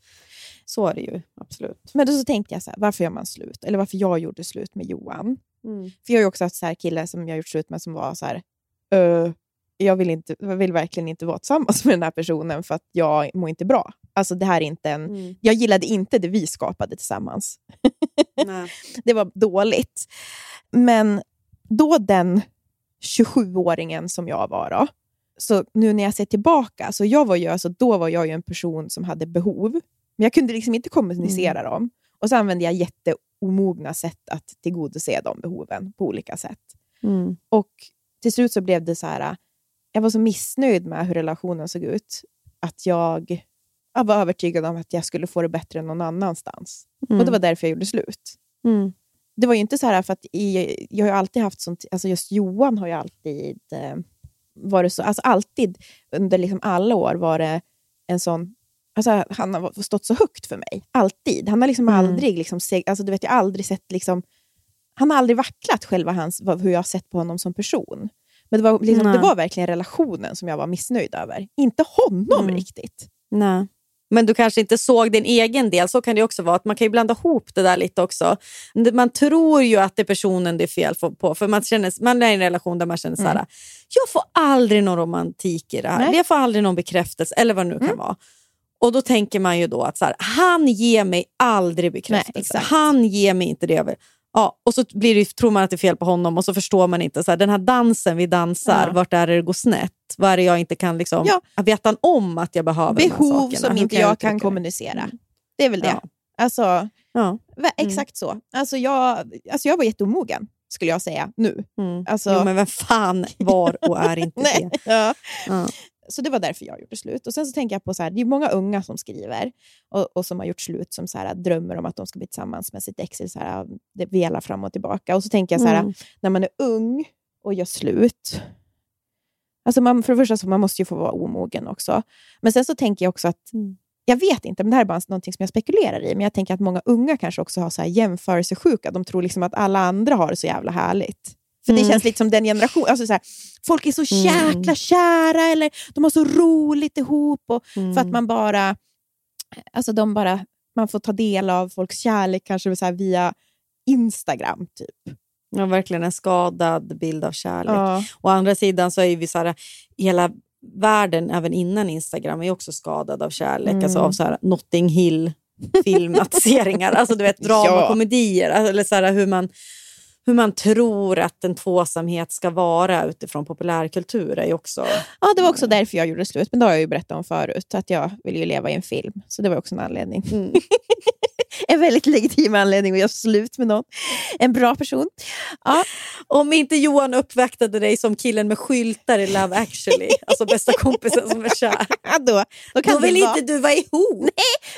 Speaker 3: Så är det ju, absolut.
Speaker 2: Men då så tänkte jag så här, varför gör man slut? Eller varför jag gjorde slut med Johan.
Speaker 3: Mm.
Speaker 2: För jag har ju också haft så här kille som jag gjort slut med som var så här, "Ö, jag, vill inte, jag vill verkligen inte vara tillsammans med den här personen för att jag mår inte bra. Alltså det här är inte en,
Speaker 3: Mm.
Speaker 2: jag gillade inte det vi skapade tillsammans. Det var dåligt. Men då den 27-åringen som jag var då, så nu när jag ser tillbaka, så jag var ju, alltså, då var jag ju en person som hade behov, men jag kunde liksom inte kommunicera dem. Och så använde jag jätteomogna sätt att tillgodose de behoven på olika sätt.
Speaker 3: Mm.
Speaker 2: Och till slut så blev det så här, jag var så missnöjd med hur relationen såg ut, att jag, jag var övertygad om att jag skulle få det bättre någon annanstans. Och det var därför jag gjorde slut
Speaker 3: Mm.
Speaker 2: det var ju inte så här för att i, jag har alltid haft sånt, alltså just Johan har ju alltid eh, varit så, alltså alltid under liksom alla år var det en sån, alltså han har stått så högt för mig. Alltid. Han har liksom
Speaker 3: Mm.
Speaker 2: aldrig, liksom, alltså du vet, jag aldrig sett liksom, han har aldrig vacklat själva hans, hur jag har sett på honom som person. Men det var, liksom, det var verkligen relationen som jag var missnöjd över. Inte honom
Speaker 3: Mm.
Speaker 2: riktigt.
Speaker 3: Nej. Men du kanske inte såg din egen del. Så kan det också vara. att Man kan ju blanda ihop det där lite också. Man tror ju att det är personen det är fel på. För man, känner, man är i en relation där man känner så här, jag får aldrig någon romantik i det här.
Speaker 2: Nej.
Speaker 3: Jag får aldrig någon bekräftelse eller vad det nu kan vara. Och då tänker man ju då att så här, han ger mig aldrig bekräftelse.
Speaker 2: exakt.
Speaker 3: han ger mig inte det jag vill. Ja, och så blir det, tror man att det är fel på honom och så förstår man inte. Så här, den här dansen vi dansar,
Speaker 2: Ja.
Speaker 3: vart är det det går snett? Vad är det jag inte kan... Liksom,
Speaker 2: Ja.
Speaker 3: Vet han om att jag behöver
Speaker 2: Behov som inte
Speaker 3: kan
Speaker 2: jag kan kommunicera.
Speaker 3: Mm.
Speaker 2: Det är väl det.
Speaker 3: Ja.
Speaker 2: Alltså,
Speaker 3: Ja.
Speaker 2: Va- Exakt så. Alltså jag, alltså jag var jätteomogen, skulle jag säga nu.
Speaker 3: Mm.
Speaker 2: Alltså,
Speaker 3: Jo, men vem fan var och är inte det?
Speaker 2: ja.
Speaker 3: Ja.
Speaker 2: Så det var därför jag gjorde slut. Och Sen så tänker jag på så här, det är många unga som skriver och, och som har gjort slut som så här, drömmer om att de ska bli tillsammans med sitt ex. Så här, det velar fram och tillbaka. Och så tänker jag så här,
Speaker 3: Mm.
Speaker 2: när man är ung och gör slut. Alltså man, för det första så man måste ju få vara omogen också. Men sen så tänker jag också att,
Speaker 3: Mm.
Speaker 2: jag vet inte, men det här är bara någonting som jag spekulerar i, men jag tänker att många unga kanske också har så här jämförelsesjuka. De tror liksom att alla andra har det så jävla härligt. För det
Speaker 3: Mm.
Speaker 2: känns lite som den generationen. Alltså så här, folk är så jäkla kära, eller de har så roligt ihop. Och
Speaker 3: Mm.
Speaker 2: För att man bara, alltså de bara, man får ta del av folks kärlek kanske så via Instagram. typ.
Speaker 3: Ja, verkligen en skadad bild av kärlek.
Speaker 2: Ja.
Speaker 3: Å andra sidan så är vi så här, hela världen, även innan Instagram, är också skadad av kärlek.
Speaker 2: Mm.
Speaker 3: Alltså av så här Notting Hill filmatiseringar. alltså du vet dramakomedier. Alltså, Eller så här, hur, man, hur man tror att en tvåsamhet ska vara utifrån populärkultur är också...
Speaker 2: ja, det var också därför jag gjorde slut, men det har jag ju berättat om förut, att jag ville ju leva i en film. Så det var också en anledning.
Speaker 3: Mm.
Speaker 2: en väldigt legitim anledning att göra slut med någon. En bra person. Ja,
Speaker 3: Om inte Johan uppvaktade dig som killen med skyltar i Love actually, alltså bästa kompisen som är kär.
Speaker 2: ja, då, då kan
Speaker 3: Då vill
Speaker 2: vara...
Speaker 3: inte du vara ihop.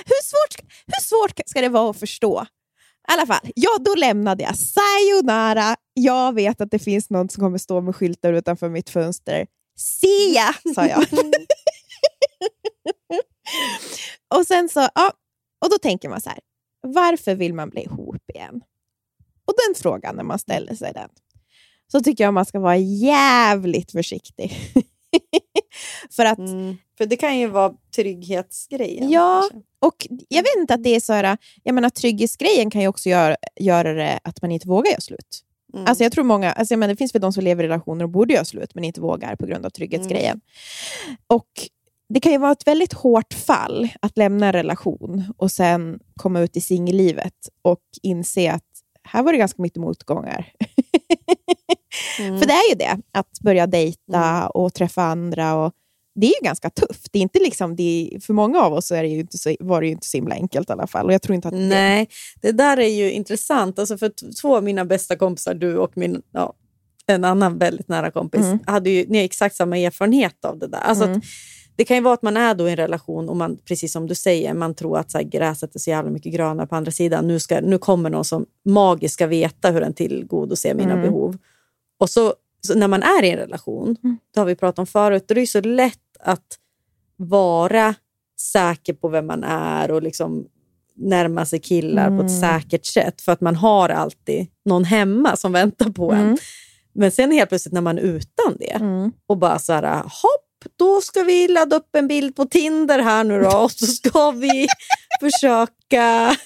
Speaker 2: hur, svårt, hur svårt ska det vara att förstå? I alla fall, ja, då lämnade jag. Sayonara. Jag vet att det finns någon som kommer stå med skyltar utanför mitt fönster. See ya, sa jag. och sen så, ja, och då tänker man så här, varför vill man bli ihop igen? Och den frågan, när man ställer sig den, så tycker jag man ska vara jävligt försiktig. För att
Speaker 3: Mm. För det kan ju vara trygghetsgrejen.
Speaker 2: Ja.
Speaker 3: kanske.
Speaker 2: Och jag vet inte att det är så här, jag menar trygghetsgrejen kan ju också göra, göra det att man inte vågar göra slut.
Speaker 3: Mm.
Speaker 2: Alltså jag tror många, alltså menar, det finns väl de som lever i relationer och borde göra slut men inte vågar på grund av trygghetsgrejen. Och det kan ju vara ett väldigt hårt fall att lämna en relation och sen komma ut i singellivet och inse att här var det ganska mycket motgångar.
Speaker 3: Mm.
Speaker 2: För det är ju det, att börja dejta och träffa andra. Och det är ju ganska tufft. Det är inte liksom, det är, för många av oss är det ju inte så, var det ju inte så himla enkelt i alla fall. Och jag tror inte att det,
Speaker 3: Nej, det där är ju intressant. Alltså för två av mina bästa kompisar, du och min, ja, en annan väldigt nära kompis,
Speaker 2: Mm.
Speaker 3: hade ju ni exakt samma erfarenhet av det där. Alltså
Speaker 2: Mm.
Speaker 3: att, det kan ju vara att man är då i en relation och man, precis som du säger, man tror att så här, gräset är så jävla mycket grönare på andra sidan. Nu, ska, nu kommer någon som magiskt ska veta hur den tillgodoser mina
Speaker 2: Mm.
Speaker 3: behov. Och så, så när man är i en relation,
Speaker 2: Mm.
Speaker 3: det har vi pratat om förut, då är det så lätt att vara säker på vem man är och liksom närma sig killar på ett
Speaker 2: Mm.
Speaker 3: säkert sätt. För att man har alltid någon hemma som väntar på en.
Speaker 2: Mm.
Speaker 3: Men sen helt plötsligt när man är utan det
Speaker 2: Mm.
Speaker 3: och bara så här, hopp, då ska vi ladda upp en bild på Tinder här nu då och så ska vi försöka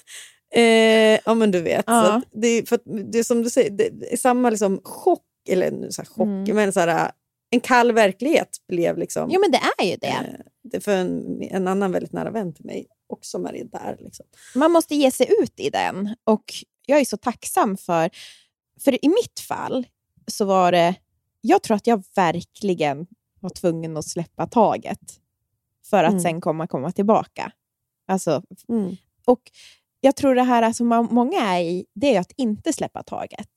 Speaker 3: Eh, ja men du vet.
Speaker 2: Ja.
Speaker 3: Det, är- för det är som du säger, det är samma liksom chock, eller nu så chock,
Speaker 2: Mm.
Speaker 3: men så här, en kall verklighet blev liksom
Speaker 2: Jo, men det är ju det.
Speaker 3: eh, det för en, en annan väldigt nära vän till mig också med det där. Liksom.
Speaker 2: Man måste ge sig ut i den. Och jag är så tacksam för... För i mitt fall så var det... Jag tror att jag verkligen var tvungen att släppa taget för att
Speaker 3: Mm.
Speaker 2: sen komma, komma tillbaka. Alltså,
Speaker 3: Mm.
Speaker 2: och jag tror det här som man, många är i, det är att inte släppa taget.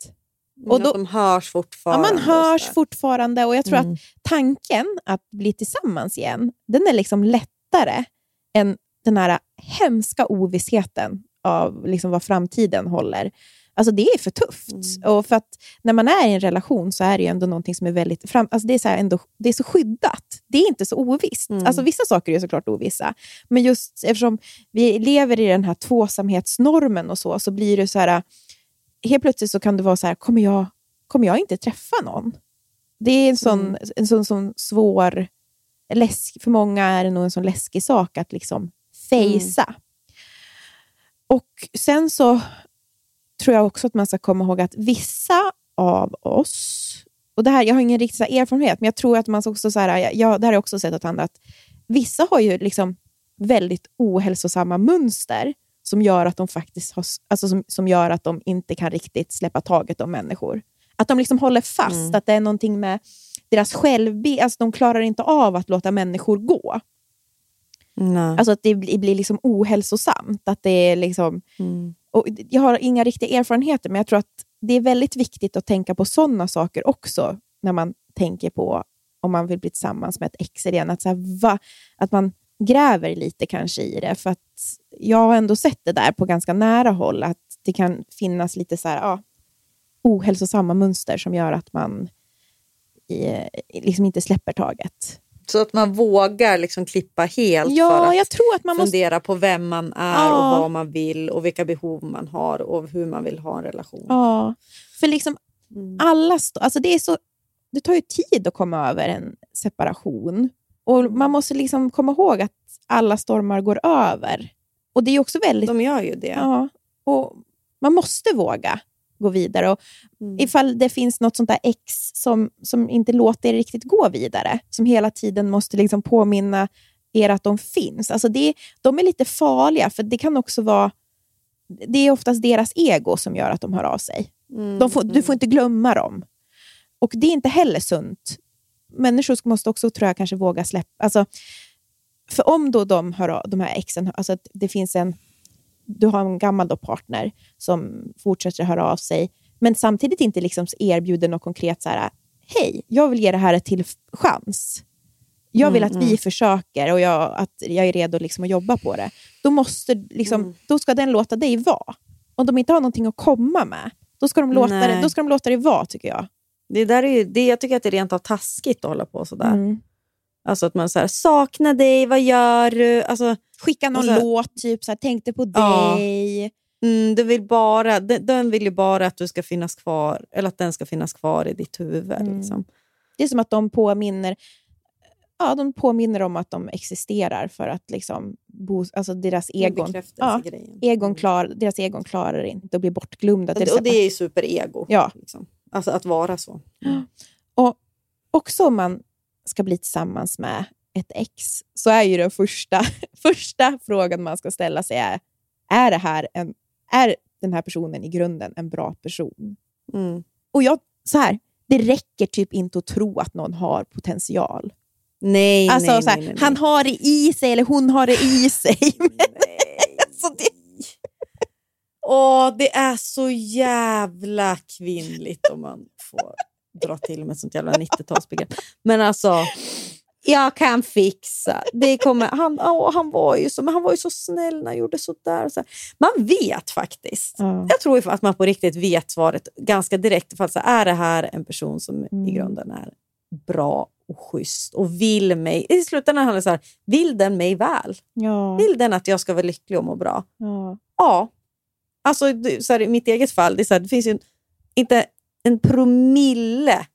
Speaker 2: Och
Speaker 3: Och
Speaker 2: då-
Speaker 3: de hörs
Speaker 2: Ja,
Speaker 3: fortfarande.
Speaker 2: man
Speaker 3: och
Speaker 2: hörs fortfarande och jag tror
Speaker 3: Mm.
Speaker 2: att tanken att bli tillsammans igen, den är liksom lättare än den här hemska ovissheten av liksom vad framtiden håller. Alltså det är för tufft.
Speaker 3: Mm.
Speaker 2: Och för att när man är i en relation så är det ju ändå någonting som är väldigt fram, alltså det är så ändå, det är så skyddat. Det är inte så ovisst.
Speaker 3: Mm.
Speaker 2: Alltså vissa saker är såklart ovissa. Men just eftersom vi lever i den här tvåsamhetsnormen och så, så blir det så här, helt plötsligt så kan det vara så här, kommer jag, kommer jag inte träffa någon? Det är en sån,
Speaker 3: Mm.
Speaker 2: en sån, sån svår, läsk, för många är det nog en sån läskig sak att liksom fejsa. Och sen så tror jag också att man ska komma ihåg att vissa av oss, och det här, jag har ingen riktig erfarenhet, men jag tror att man också, så här, jag, det här har jag också sett åt andra, att vissa har ju liksom väldigt ohälsosamma mönster som gör att de faktiskt har, alltså som, som gör att de inte kan riktigt släppa taget om människor. Att de liksom håller fast,
Speaker 3: Mm.
Speaker 2: att det är någonting med deras självbild, alltså de klarar inte av att låta människor gå.
Speaker 3: Nej.
Speaker 2: Alltså att det blir, blir liksom ohälsosamt. Att det är liksom,
Speaker 3: Mm
Speaker 2: och jag har inga riktiga erfarenheter, men jag tror att det är väldigt viktigt att tänka på sådana saker också när man tänker på om man vill bli tillsammans med ett ex igen. Att, så här, va, att man gräver lite kanske i det. För att jag har ändå sett det där på ganska nära håll, att det kan finnas lite så här, ja, ohälsosamma mönster som gör att man i, liksom inte släpper taget.
Speaker 3: Så att man vågar liksom klippa helt
Speaker 2: Ja,
Speaker 3: för att
Speaker 2: jag tror att man måste...
Speaker 3: fundera på vem man är
Speaker 2: Ja.
Speaker 3: och vad man vill och vilka behov man har och hur man vill ha en relation.
Speaker 2: Ja, för liksom
Speaker 3: Mm.
Speaker 2: alla... Alltså det, är så, det tar ju tid att komma över en separation. Och Man måste liksom komma ihåg att alla stormar går över. Och det är också väldigt...
Speaker 3: De gör ju det.
Speaker 2: Ja, och man måste våga gå vidare. Och
Speaker 3: Mm.
Speaker 2: Ifall det finns något sånt där ex som, som inte låter er riktigt gå vidare, som hela tiden måste liksom påminna er att de finns. Alltså det, de är lite farliga, för det kan också vara... Det är oftast deras ego som gör att de hör av sig.
Speaker 3: Mm.
Speaker 2: Får, du får inte glömma dem. Och det är inte heller sunt. Människor måste också, tror jag, kanske våga släppa... Alltså, för om då de, hör av, de här exen, alltså att det finns en... Du har en gammal partner som fortsätter höra av sig, men samtidigt inte liksom erbjuder något konkret så här, hej, jag vill ge det här ett till chans. Jag vill
Speaker 3: Mm,
Speaker 2: att vi
Speaker 3: mm.
Speaker 2: försöker och jag, att jag är redo liksom att jobba på det. Då, måste, liksom,
Speaker 3: Mm.
Speaker 2: då ska den låta dig vara. Om de inte har någonting att komma med, då ska de låta, det, då ska de låta det vara, tycker jag.
Speaker 3: Det där är ju, det, jag tycker att det är rent av taskigt att hålla på sådär.
Speaker 2: Mm.
Speaker 3: Alltså att man säger saknar dig, vad gör du? Alltså,
Speaker 2: Skicka någon
Speaker 3: så-
Speaker 2: låt, typ så här, tänkte på
Speaker 3: Ja.
Speaker 2: dig.
Speaker 3: mm, du vill bara, den, den vill ju bara att du ska finnas kvar, eller att den ska finnas kvar i ditt huvud.
Speaker 2: Mm.
Speaker 3: Liksom.
Speaker 2: Det är som att de påminner, ja, de påminner om att de existerar för att liksom, bo, alltså deras egon, ja, egon klar, deras egon klarar inte att bli bortglömda.
Speaker 3: Och det, och det är ju superego.
Speaker 2: Ja.
Speaker 3: Liksom. Alltså att vara så.
Speaker 2: Och också om man ska bli tillsammans med ett ex, så är ju den första, första frågan man ska ställa sig är, är, det här en, är den här personen i grunden en bra person?
Speaker 3: Mm.
Speaker 2: Och jag, så här, det räcker typ inte att tro att någon har potential.
Speaker 3: Nej,
Speaker 2: Alltså,
Speaker 3: nej,
Speaker 2: så här,
Speaker 3: nej, nej, nej.
Speaker 2: Han har det i sig, eller hon har det i sig. alltså, det,
Speaker 3: Åh, det är så jävla kvinnligt om man får dra till med ett sånt jävla 90-talsbegrepp. Men alltså, jag kan fixa. Det kommer, han, åh, han, var ju så, men han var ju så snäll när han gjorde sådär. Och så här. Man vet faktiskt.
Speaker 2: Ja.
Speaker 3: Jag tror att man på riktigt vet svaret ganska direkt. För så här, är det här en person som i
Speaker 2: Mm.
Speaker 3: grunden är bra och schysst och vill mig... I slutändan handlar det så här, vill den mig väl?
Speaker 2: ja,
Speaker 3: Vill den att jag ska vara lycklig och må bra?
Speaker 2: ja.
Speaker 3: Ja. Alltså, så här, I mitt eget fall, det, är så här, det finns ju inte en promille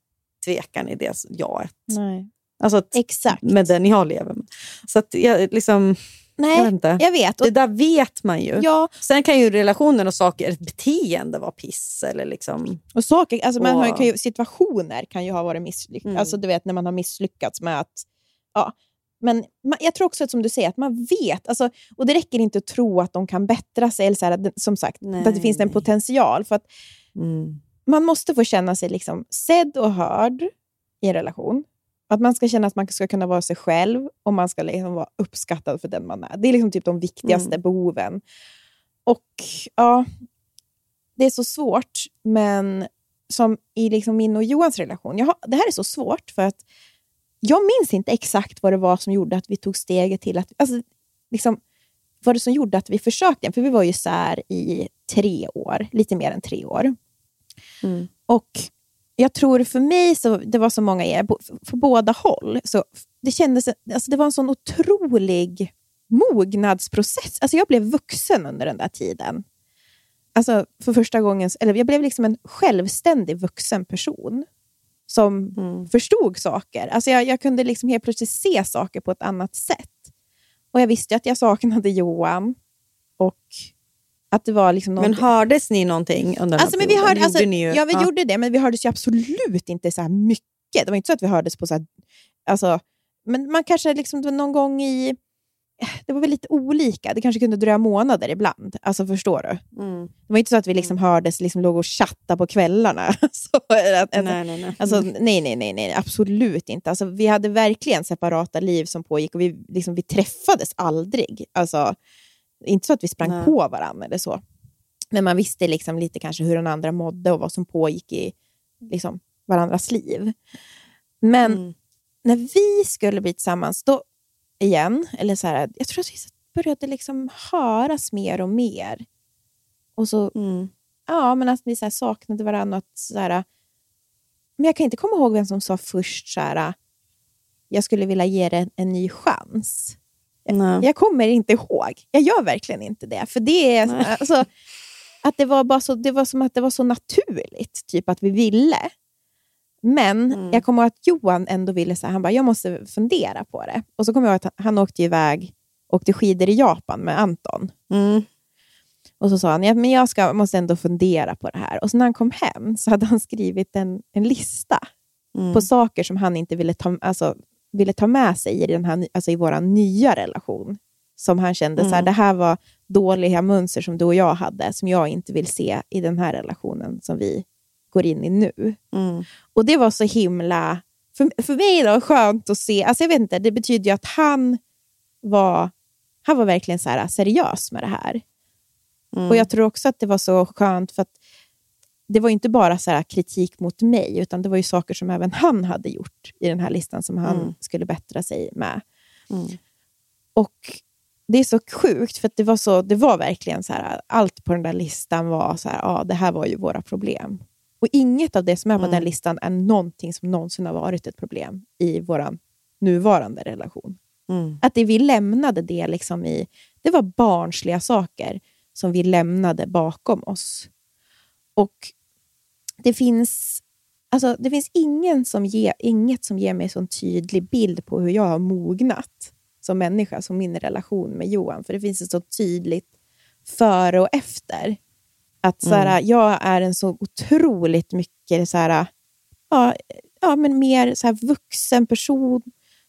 Speaker 3: tvekan i det jaet.
Speaker 2: Nej.
Speaker 3: Alltså att,
Speaker 2: Exakt.
Speaker 3: med den jag lever med. Så att jag, liksom, jag vet
Speaker 2: Nej,
Speaker 3: inte.
Speaker 2: jag vet. Och,
Speaker 3: Det där vet man ju.
Speaker 2: ja,
Speaker 3: Sen kan ju relationen och saker, ett beteende vara piss. Eller liksom,
Speaker 2: och saker, alltså man
Speaker 3: Och-
Speaker 2: kan ju, situationer kan ju ha varit misslyckade.
Speaker 3: Mm.
Speaker 2: Alltså, du vet när man har misslyckats med att... Ja. Men man, jag tror också att som du säger, att man vet. Alltså, och det räcker inte att tro att de kan bättra sig. Eller så här, att, som sagt,
Speaker 3: Nej,
Speaker 2: att det finns en
Speaker 3: nej.
Speaker 2: potential. För att
Speaker 3: mm.
Speaker 2: man måste få känna sig liksom sedd och hörd i en relation. Att man ska känna att man ska kunna vara sig själv och man ska liksom vara uppskattad för den man är. Det är liksom typ de viktigaste
Speaker 3: Mm.
Speaker 2: behoven. Och ja, det är så svårt, men som i liksom min och Johans relation. Jag har, det här är så svårt för att jag minns inte exakt vad det var som gjorde att vi tog steget till att... Alltså, liksom, vad det som gjorde att vi försökte? För vi var ju isär i tre år, lite mer än tre år.
Speaker 3: Mm.
Speaker 2: Och jag tror för mig, så det var så många er, för båda håll, så det kändes, alltså det var en sån otrolig mognadsprocess. Alltså jag blev vuxen under den där tiden. Alltså för första gången, eller jag blev liksom en självständig vuxen person som
Speaker 3: Mm.
Speaker 2: förstod saker. Alltså jag, jag kunde liksom helt plötsligt se saker på ett annat sätt. Och jag visste att jag saknade Johan och att det var liksom
Speaker 3: Men hördes ni någonting under
Speaker 2: Alltså, men vi hörde, alltså,
Speaker 3: ju-
Speaker 2: ja, vi gjorde det, men vi hördes ju absolut inte så här mycket. Det var inte så att vi hördes på så här, alltså, men man kanske liksom någon gång i... Det var väl lite olika. Det kanske kunde dröja månader ibland. Alltså Förstår du?
Speaker 3: Mm.
Speaker 2: Det var inte så att vi liksom hördes, liksom låg och chattade på kvällarna. så, att,
Speaker 3: Nej, nej, nej.
Speaker 2: Alltså, nej, nej, nej, nej, absolut inte. Alltså, vi hade verkligen separata liv som pågick och vi, liksom, vi träffades aldrig. Alltså, inte så att vi sprang
Speaker 3: Nej.
Speaker 2: på varandra eller så. Men man visste liksom lite kanske hur den andra mådde och vad som pågick i liksom, varandras liv. Men
Speaker 3: Mm.
Speaker 2: när vi skulle bli tillsammans, då igen, eller så här, jag tror att vi började liksom höras mer och mer. Och så,
Speaker 3: Mm.
Speaker 2: ja, men att vi så saknade varandra. Att så här, men jag kan inte komma ihåg vem som sa först så här, jag skulle vilja ge det en ny chans.
Speaker 3: Nej.
Speaker 2: Jag kommer inte ihåg. Jag gör verkligen inte det. För det är
Speaker 3: Nej.
Speaker 2: alltså, att det var bara så, det var som att det var så naturligt, typ att vi ville. Men
Speaker 3: Mm.
Speaker 2: jag kommer ihåg att Johan ändå ville, så här, han bara, jag måste fundera på det. Och så kommer jag ihåg att han, han åkte iväg, åkte skidor i Japan med Anton.
Speaker 3: Mm.
Speaker 2: Och så sa han, ja, men jag ska, måste ändå fundera på det här. Och så när han kom hem så hade han skrivit en, en lista
Speaker 3: Mm.
Speaker 2: på saker som han inte ville ta, alltså, ville ta med sig i, den här, alltså i vår nya relation. Som han kände, så här,
Speaker 3: Mm.
Speaker 2: det här var dåliga mönster som du och jag hade, som jag inte vill se i den här relationen som vi går in i nu.
Speaker 3: Mm.
Speaker 2: Och det var så himla, för, för mig då, skönt att se. Alltså jag vet inte, det betyder ju att han var, han var verkligen så här, seriös med det här.
Speaker 3: Mm.
Speaker 2: Och jag tror också att det var så skönt för att det var inte bara så här kritik mot mig, utan det var ju saker som även han hade gjort i den här listan som han
Speaker 3: Mm.
Speaker 2: skulle bättra sig med.
Speaker 3: Mm.
Speaker 2: Och det är så sjukt, för det var, så, det var verkligen så här, allt på den där listan var så här, ja, det här var ju våra problem. Och inget av det som är på
Speaker 3: Mm.
Speaker 2: den listan är någonting som någonsin har varit ett problem i vår nuvarande relation.
Speaker 3: Mm.
Speaker 2: Att det vi lämnade det liksom i, det var barnsliga saker som vi lämnade bakom oss. Och det finns, alltså, det finns ingen som ger, inget som ger mig så tydlig bild på hur jag har mognat som människa, som min relation med Johan. För det finns ett så tydligt före och efter. Att så här, jag är en så otroligt mycket så här, ja, ja, men mer så vuxen person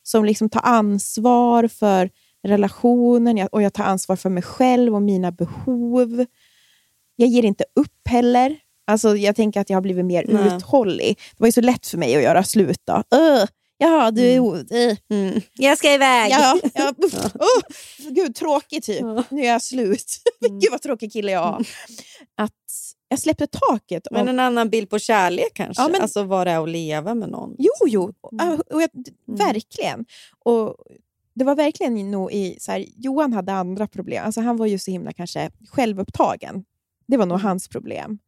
Speaker 2: som liksom tar ansvar för relationen och jag tar ansvar för mig själv och mina behov. Jag ger inte upp heller. Alltså, jag tänker att jag har blivit mer
Speaker 3: Nej.
Speaker 2: uthållig. Det var ju så lätt för mig att göra slut. Då. Uh, jaha, du är uh,
Speaker 3: Mm. Jag ska iväg!
Speaker 2: Ja, ja, uff, uh, gud, tråkigt typ. Nu är jag slut.
Speaker 3: Mm.
Speaker 2: gud vad tråkig kille jag har. Att jag släppte taket.
Speaker 3: Men en annan bild på kärlek kanske?
Speaker 2: Ja, men-
Speaker 3: Alltså vad det är att leva med någon?
Speaker 2: Jo, jo.
Speaker 3: Mm.
Speaker 2: Ja, Och jag, Verkligen. Och det var verkligen nog i... Så här, Johan hade andra problem. Alltså, han var ju så himla kanske självupptagen. Det var nog
Speaker 3: Mm.
Speaker 2: hans problem.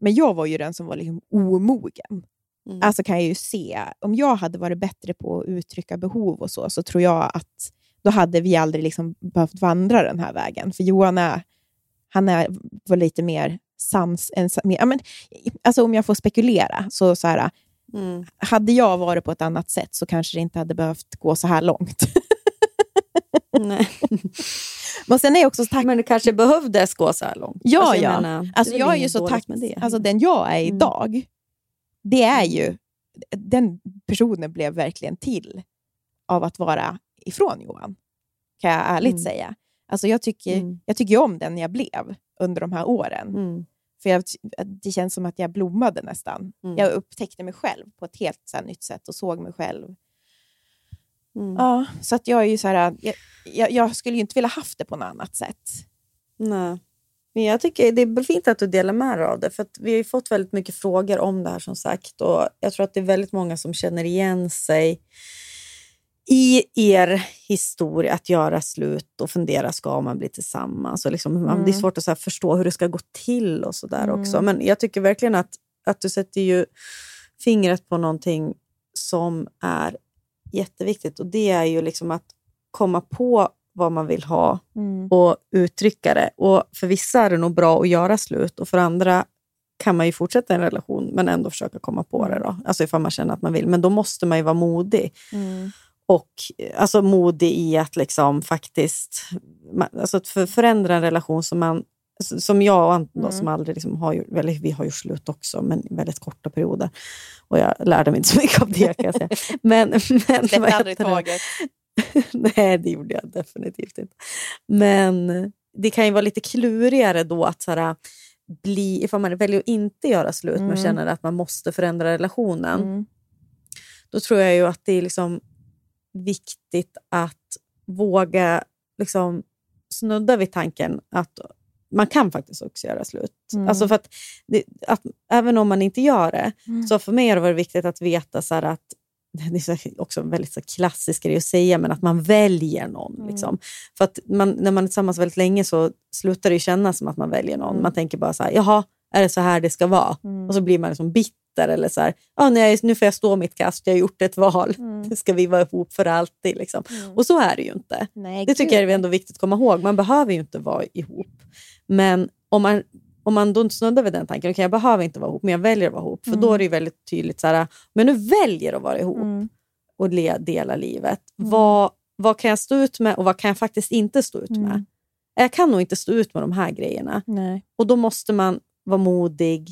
Speaker 2: Men jag var ju den som var liksom omogen.
Speaker 3: Mm.
Speaker 2: Alltså kan jag ju se. Om jag hade varit bättre på att uttrycka behov och så, så tror jag att då hade vi aldrig liksom behövt vandra den här vägen. För Johan är, han är, var lite mer sans... En, mer, ja, men, alltså om jag får spekulera, så, så här,
Speaker 3: Mm.
Speaker 2: hade jag varit på ett annat sätt så kanske det inte hade behövt gå så här långt.
Speaker 3: Nej.
Speaker 2: Men sen är jag också så tack...
Speaker 3: Men det kanske behövdes gå så här långt?
Speaker 2: Ja,
Speaker 3: Alltså,
Speaker 2: ja.
Speaker 3: menar,
Speaker 2: Alltså jag är ju så tack...
Speaker 3: med det.
Speaker 2: Alltså den jag är
Speaker 3: Mm.
Speaker 2: idag, det är ju... Den personen blev verkligen till av att vara ifrån Johan. Kan jag ärligt
Speaker 3: Mm.
Speaker 2: säga. Alltså jag tycker,
Speaker 3: Mm.
Speaker 2: jag tycker om den jag blev under de här åren.
Speaker 3: Mm.
Speaker 2: För jag, det känns som att jag blommade nästan.
Speaker 3: Mm.
Speaker 2: Jag upptäckte mig själv på ett helt så nytt sätt och såg mig själv.
Speaker 3: Mm.
Speaker 2: Ja, så att jag är ju så här, jag, jag, jag skulle ju inte vilja haft det på något annat sätt.
Speaker 3: Nej. Men jag tycker det är fint att du delar med dig av det. För att vi har ju fått väldigt mycket frågor om det här som sagt. Och jag tror att det är väldigt många som känner igen sig i er historia att göra slut och fundera, ska man bli tillsammans? Och liksom, man, Det är svårt att förstå hur det ska gå till och så där också. Men jag tycker verkligen att, att du sätter ju fingret på någonting som är jätteviktigt. Och det är ju liksom att komma på vad man vill ha och uttrycka det. Och för vissa är det nog bra att göra slut och för andra kan man ju fortsätta en relation men ändå försöka komma på det. Då. Alltså ifall man känner att man vill. Men då måste man ju vara modig. Och eh, alltså modig i att liksom faktiskt alltså att för, förändra en relation som man som jag och Anton då, som aldrig liksom har gjort, eller vi har gjort slut också, men i väldigt korta perioder. Och jag lärde mig inte så mycket av det kan jag säga. Men, men, vad
Speaker 2: aldrig taget.
Speaker 3: Nej, det gjorde jag definitivt inte. Men det kan ju vara lite klurigare då att så här, bli, ifall man väljer att inte göra slut men känner att man måste förändra relationen.
Speaker 2: Mm.
Speaker 3: Då tror jag ju att det är liksom viktigt att våga liksom snudda vid tanken att man kan faktiskt också göra slut.
Speaker 2: Mm.
Speaker 3: Alltså för att, det, att även om man inte gör det,
Speaker 2: Mm.
Speaker 3: så för mig har det varit viktigt att veta så att det är så- också en väldigt så klassisk grej att säga, men att man väljer någon. Liksom. För att man, när man är tillsammans väldigt länge så slutar det kännas som att man väljer någon. Man tänker bara så här, jaha, är det så här det ska vara? Och så blir man liksom bitter eller så här, ah, nej, nu får jag stå mitt kast, jag har gjort ett val. Nu ska vi vara ihop för alltid. Liksom. Och så är det ju inte.
Speaker 2: Nej,
Speaker 3: Det tycker jag är ändå viktigt att komma ihåg. Man behöver ju inte vara ihop. Men om man, om man då snuddar vid den tanken, okay, jag behöver inte vara ihop, men jag väljer att vara ihop. För då är det ju väldigt tydligt, så här, men nu väljer att vara ihop
Speaker 2: Mm.
Speaker 3: och le, dela livet. Vad, vad kan jag stå ut med och vad kan jag faktiskt inte stå ut med? Jag kan nog inte stå ut med de här grejerna.
Speaker 2: Nej.
Speaker 3: Och då måste man vara modig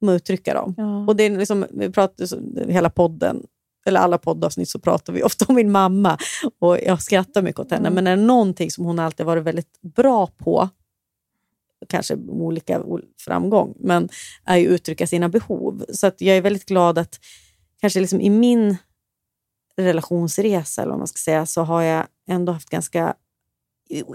Speaker 3: med att uttrycka dem.
Speaker 2: Ja.
Speaker 3: Och det är liksom, vi pratar, hela podden, eller alla poddavsnitt så pratar vi ofta om min mamma. Och Jag skrattar mycket åt henne, men är det någonting som hon alltid varit väldigt bra på, kanske olika ol- framgång, men är ju uttrycka sina behov. Så att jag är väldigt glad att kanske liksom i min relationsresa, eller vad man ska säga, så har jag ändå haft ganska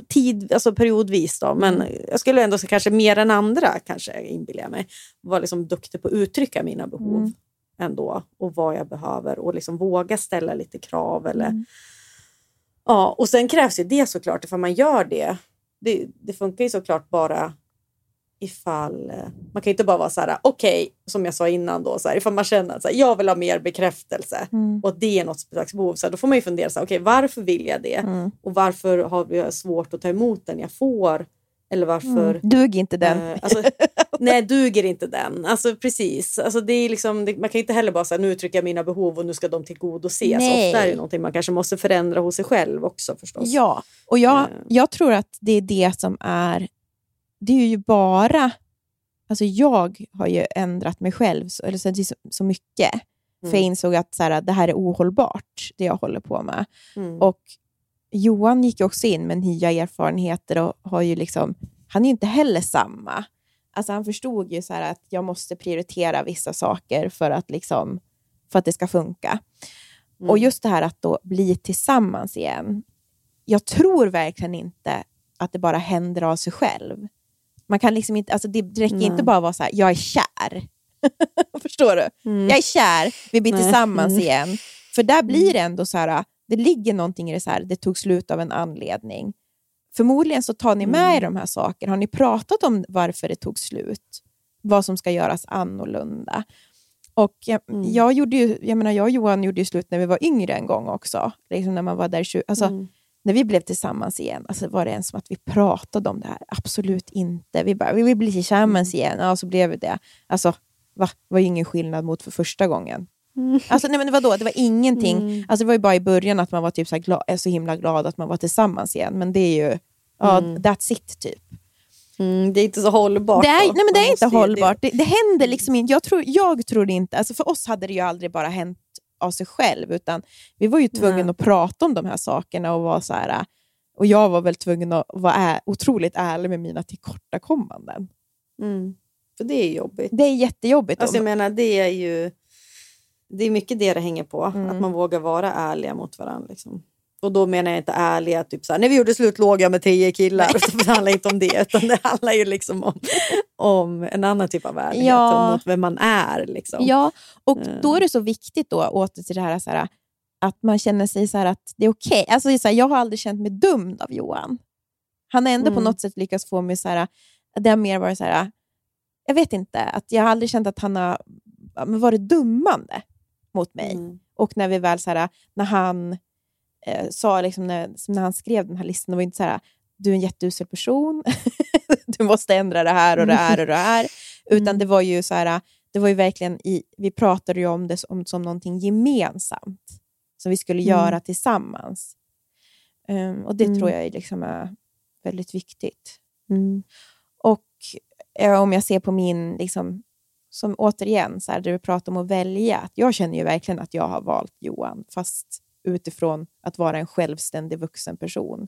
Speaker 3: tid, alltså periodvis då, men jag skulle ändå säga kanske mer än andra, kanske inbillar jag mig, vara liksom duktig på att uttrycka mina behov ändå och vad jag behöver och liksom våga ställa lite krav. Eller, ja, och sen krävs ju det såklart, ifall man gör det. Det, det funkar ju såklart bara ifall... eh, Man kan inte bara vara så här, okej, som jag sa innan då, så här, ifall man känner att så här, jag vill ha mer bekräftelse och att det är något slags behov, så här, då får man ju fundera, så här, okej, varför vill jag det? Och varför har jag svårt att ta emot den jag får? Eller varför...
Speaker 2: Dug inte den.
Speaker 3: Eh, alltså, nej, duger inte den. Alltså, precis. Alltså, det är liksom, det, man kan inte heller bara säga nu uttrycker jag mina behov och nu ska de tillgodoses.
Speaker 2: Nej.
Speaker 3: Ofta är det någonting man kanske måste förändra hos sig själv också förstås.
Speaker 2: Ja, och jag,
Speaker 3: Eh.
Speaker 2: jag tror att det är det som är... Det är ju bara... Alltså jag har ju ändrat mig själv så, eller så, så, mycket. För jag insåg att så här, det här är ohållbart, det jag håller på med.
Speaker 3: Mm.
Speaker 2: Och Johan gick också in med nya erfarenheter och har ju liksom, han är ju inte heller samma. Alltså han förstod ju så att jag måste prioritera vissa saker för att, liksom, för att det ska funka. Och just det här att då bli tillsammans igen. Jag tror verkligen inte att det bara händer av sig själv. Man kan liksom inte, alltså det räcker
Speaker 3: Nej.
Speaker 2: inte bara att vara så här, jag är kär. Förstår du? Jag är kär, vi blir
Speaker 3: Nej.
Speaker 2: tillsammans
Speaker 3: Mm.
Speaker 2: igen. För där blir det ändå så här, det ligger någonting i det så här, det tog slut av en anledning. Förmodligen så tar ni med er de här sakerna. Har ni pratat om varför det tog slut? Vad som ska göras annorlunda? Och jag, jag, gjorde ju, jag, menar, jag och Johan gjorde ju slut när vi var yngre en gång också. Liksom när man var där i tju- alltså, När vi blev tillsammans igen, alltså, var det ens som att vi pratade om det här? Absolut inte. Vi bara, vi vill bli tillsammans igen. Ja, så blev vi det. Alltså, va? Det var ju ingen skillnad mot för första gången. Alltså, nej, men vadå? Det var ingenting. Alltså, det var ju bara i början att man var typ så, glad, så himla glad att man var tillsammans igen. Men det är ju, ja, that's it typ.
Speaker 3: Mm, det är inte så hållbart.
Speaker 2: Det är,
Speaker 3: då.
Speaker 2: nej, men det är inte hållbart. Det, det händer liksom inte. Jag tror, jag tror inte. Alltså för oss hade det ju aldrig bara hänt av sig själv, utan vi var ju tvungna
Speaker 3: Nej.
Speaker 2: att prata om de här sakerna och vara så här, och jag var väl tvungen att vara ä, otroligt ärlig med mina tillkortakommanden.
Speaker 3: Mm. För det är jobbigt.
Speaker 2: Det är jättejobbigt.
Speaker 3: Alltså, jag menar, det är ju det är mycket det det hänger på.
Speaker 2: Mm.
Speaker 3: Att man vågar vara ärliga mot varandra. Liksom. Och då menar jag inte ärliga, typ såhär, när vi gjorde slut låg jag med tio killar. Det handlar inte om det, utan det handlar ju liksom om, om en annan typ av ärlighet.
Speaker 2: Ja.
Speaker 3: Mot vem man är. Liksom.
Speaker 2: ja, och
Speaker 3: Eh.
Speaker 2: då är det så viktigt då, åter till det här, så här att man känner sig så att det är okej. Alltså, det är så här, jag har aldrig känt mig dömd av Johan. Han har ändå på
Speaker 3: Mm.
Speaker 2: något sätt lyckats få mig så här, det har mer varit så här, jag vet inte, att jag har aldrig känt att han har varit dummande mot mig.
Speaker 3: Mm.
Speaker 2: Och när vi väl, så här, när han eh, sa, liksom, när, när han skrev den här listan, det var inte så här, du är en jätteusel person, du måste ändra det här och det här och det här. Utan det var ju så här, det var ju verkligen i, vi pratade ju om det som, som någonting gemensamt som vi skulle göra tillsammans. Ehm, och det
Speaker 3: Mm.
Speaker 2: tror jag är liksom är väldigt viktigt.
Speaker 3: Mm.
Speaker 2: Och eh, om jag ser på min, liksom, som återigen, så här, där vi pratar om att välja. Att jag känner ju verkligen att jag har valt Johan, fast utifrån att vara en självständig vuxen person.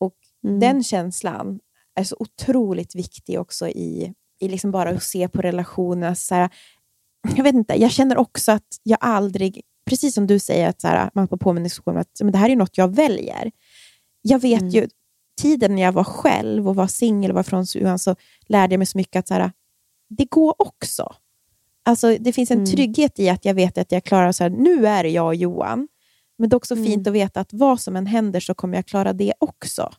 Speaker 2: Och
Speaker 3: Mm.
Speaker 2: den känslan är så otroligt viktig också i, i liksom bara att se på relationer. Så här, jag vet inte, jag känner också att jag aldrig, precis som du säger, att så här, man får påminna om att men det här är något jag väljer. Jag vet
Speaker 3: Mm.
Speaker 2: ju, tiden när jag var själv och var singel och var från Johan så lärde jag mig så mycket att så här, det går också Alltså, det finns en
Speaker 4: Mm.
Speaker 2: trygghet i att jag vet att jag klarar så här, nu är det jag och Johan. Men det är också
Speaker 4: Mm.
Speaker 2: fint att veta att vad som än händer så kommer jag klara det också.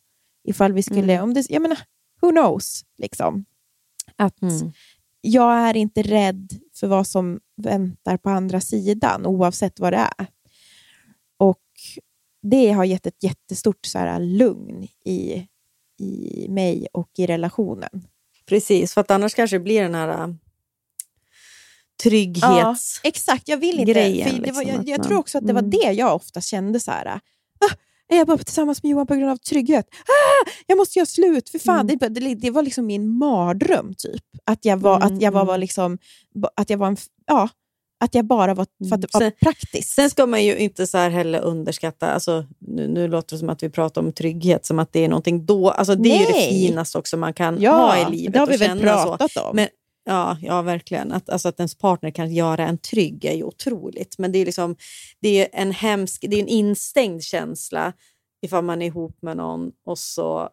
Speaker 2: Ifall vi skulle,
Speaker 4: Mm.
Speaker 2: om det, jag menar, who knows? Liksom. Att
Speaker 4: Mm.
Speaker 2: jag är inte rädd för vad som väntar på andra sidan, oavsett vad det är. Och det har gett ett jättestort så här, lugn i, i mig och i relationen.
Speaker 3: Precis, för att annars kanske det blir den här äh, trygghets...
Speaker 2: Exakt, jag vill inte.
Speaker 3: grejen,
Speaker 2: för det var,
Speaker 3: liksom,
Speaker 2: jag jag tror också att det var
Speaker 3: mm.
Speaker 2: det jag ofta kände. så här. Ah, är jag bara tillsammans med Johan på grund av trygghet? Ah, jag måste göra slut, för fan.
Speaker 3: Mm.
Speaker 2: Det, det, var liksom min mardröm, typ. Att jag var, att jag var,
Speaker 3: Mm,
Speaker 2: var liksom, ba- att jag var en, ja, att jag bara var, för att var
Speaker 3: Sen-
Speaker 2: praktiskt.
Speaker 3: Sen ska man ju inte så här heller underskatta, alltså, nu, nu låter det som att vi pratar om trygghet, som att det är någonting då, alltså det är ju det
Speaker 2: Nej.
Speaker 3: finaste också man kan
Speaker 2: ja,
Speaker 3: ha i livet.
Speaker 2: det har vi väl
Speaker 3: känna så.
Speaker 2: pratat om.
Speaker 3: Men- Ja, ja verkligen. Att, alltså, att ens partner kan göra en trygg är ju otroligt. Men det är, liksom, det är en hemsk, det är en instängd känsla ifall man är ihop med någon och så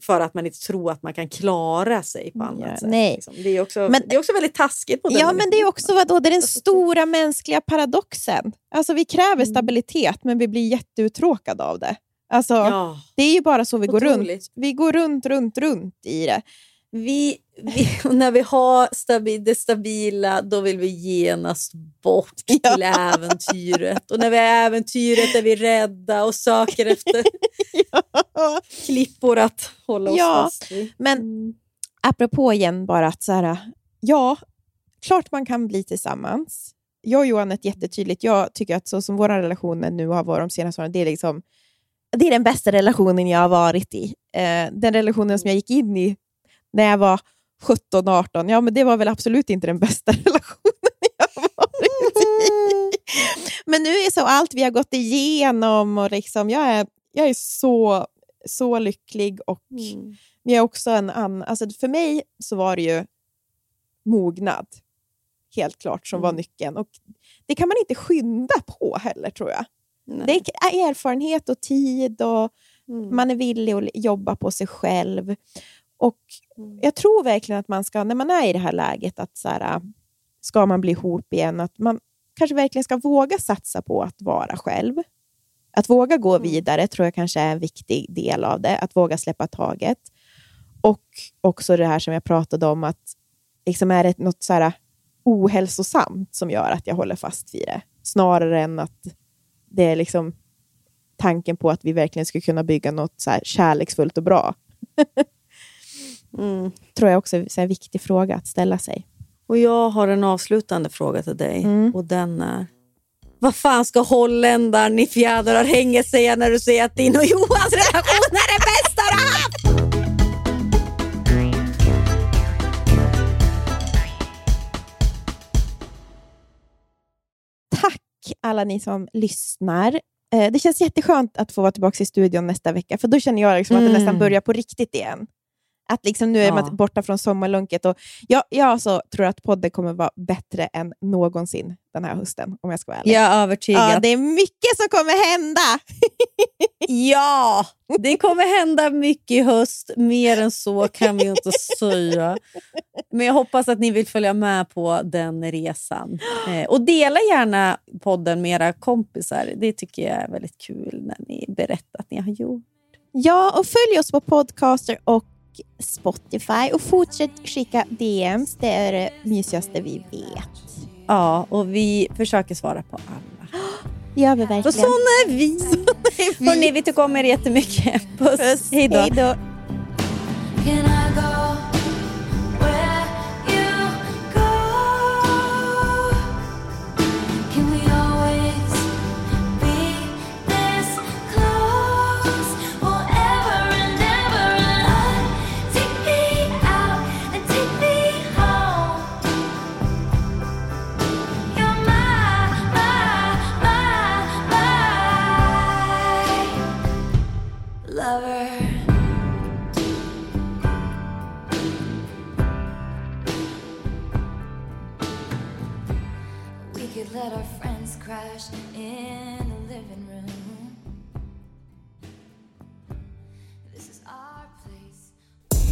Speaker 3: för att man inte tror att man kan klara sig på annat
Speaker 2: Ja,
Speaker 3: sätt.
Speaker 2: nej.
Speaker 3: Liksom. Det, är också,
Speaker 2: Men-
Speaker 3: det är också väldigt taskigt. På
Speaker 2: Ja, men det är också vadå, det är den stora mänskliga paradoxen. Alltså, vi kräver
Speaker 3: Mm.
Speaker 2: stabilitet, men vi blir jätteuttråkade av det. Alltså,
Speaker 3: Ja,
Speaker 2: Det är ju bara så vi går runt.
Speaker 3: otroligt.
Speaker 2: Vi går runt, runt, runt i det.
Speaker 3: Vi, vi, när vi har stabi, det stabila, då vill vi genast bort till äventyret. Och när vi är äventyret är vi rädda och söker efter klippor att hålla oss
Speaker 2: Ja,
Speaker 3: fast vid.
Speaker 2: Men
Speaker 3: Mm.
Speaker 2: apropå igen bara att så här, ja, klart man kan bli tillsammans. Jag och Johan är jättetydligt, jag tycker att så som vår relation nu har varit de senaste åren, det är liksom det är den bästa relationen jag har varit i. Eh, den relationen som jag gick in i när jag var 17-18, ja men det var väl absolut inte den bästa relationen jag varit i. Men nu är så allt vi har gått igenom och liksom, jag är, jag är så, så lycklig och
Speaker 3: Mm.
Speaker 2: men jag är också en annan... Alltså för mig så var det ju mognad, helt klart, som var
Speaker 3: Mm.
Speaker 2: nyckeln. Och det kan man inte skynda på heller, tror jag.
Speaker 3: Nej.
Speaker 2: Det är erfarenhet och tid och
Speaker 3: Mm.
Speaker 2: man är villig att jobba på sig själv. Och. Jag tror verkligen att man ska, när man är i det här läget, att så här, ska man bli ihop igen, att man kanske verkligen ska våga satsa på att vara själv. Att våga gå
Speaker 3: Mm.
Speaker 2: vidare tror jag kanske är en viktig del av det. Att våga släppa taget. Och också det här som jag pratade om, att liksom är det något så här ohälsosamt som gör att jag håller fast vid det. Snarare än att det är liksom tanken på att vi verkligen skulle kunna bygga något så här kärleksfullt och bra.
Speaker 3: Mm.
Speaker 2: tror jag också är här viktig fråga att ställa sig.
Speaker 3: Och jag har en avslutande fråga till dig.
Speaker 2: Mm.
Speaker 3: Och den är... Vad fan ska holländaren i fjädrar hänga säga när du säger att din och Johans relation är det bästa du haft?
Speaker 2: Tack alla ni som lyssnar. Eh, Det känns jätteskönt att få vara tillbaka i studion nästa vecka, för då känner jag liksom att det
Speaker 3: Mm.
Speaker 2: nästan börjar på riktigt igen. Att liksom nu är
Speaker 3: Ja.
Speaker 2: man borta från sommarlunket. Och jag, jag alltså tror att podden kommer vara bättre än någonsin den här hösten, om jag ska vara ärlig.
Speaker 3: Jag är övertygad.
Speaker 2: Ja, det är mycket som kommer hända.
Speaker 3: Ja, det kommer hända mycket i höst. Mer än så kan vi inte säga. Men jag hoppas att ni vill följa med på den resan. Eh, och dela gärna podden med era kompisar. Det tycker jag är väldigt kul när ni berättar att ni har gjort.
Speaker 2: Ja, och följ oss på Podcaster och Spotify och fortsätt skicka DMs. Det är det mysigaste vi vet.
Speaker 3: Ja, och vi försöker svara på alla.
Speaker 2: Det gör vi verkligen.
Speaker 3: såna är vi. Hörrni, vi tycker om er jättemycket. Puss. Då.
Speaker 2: Hej då.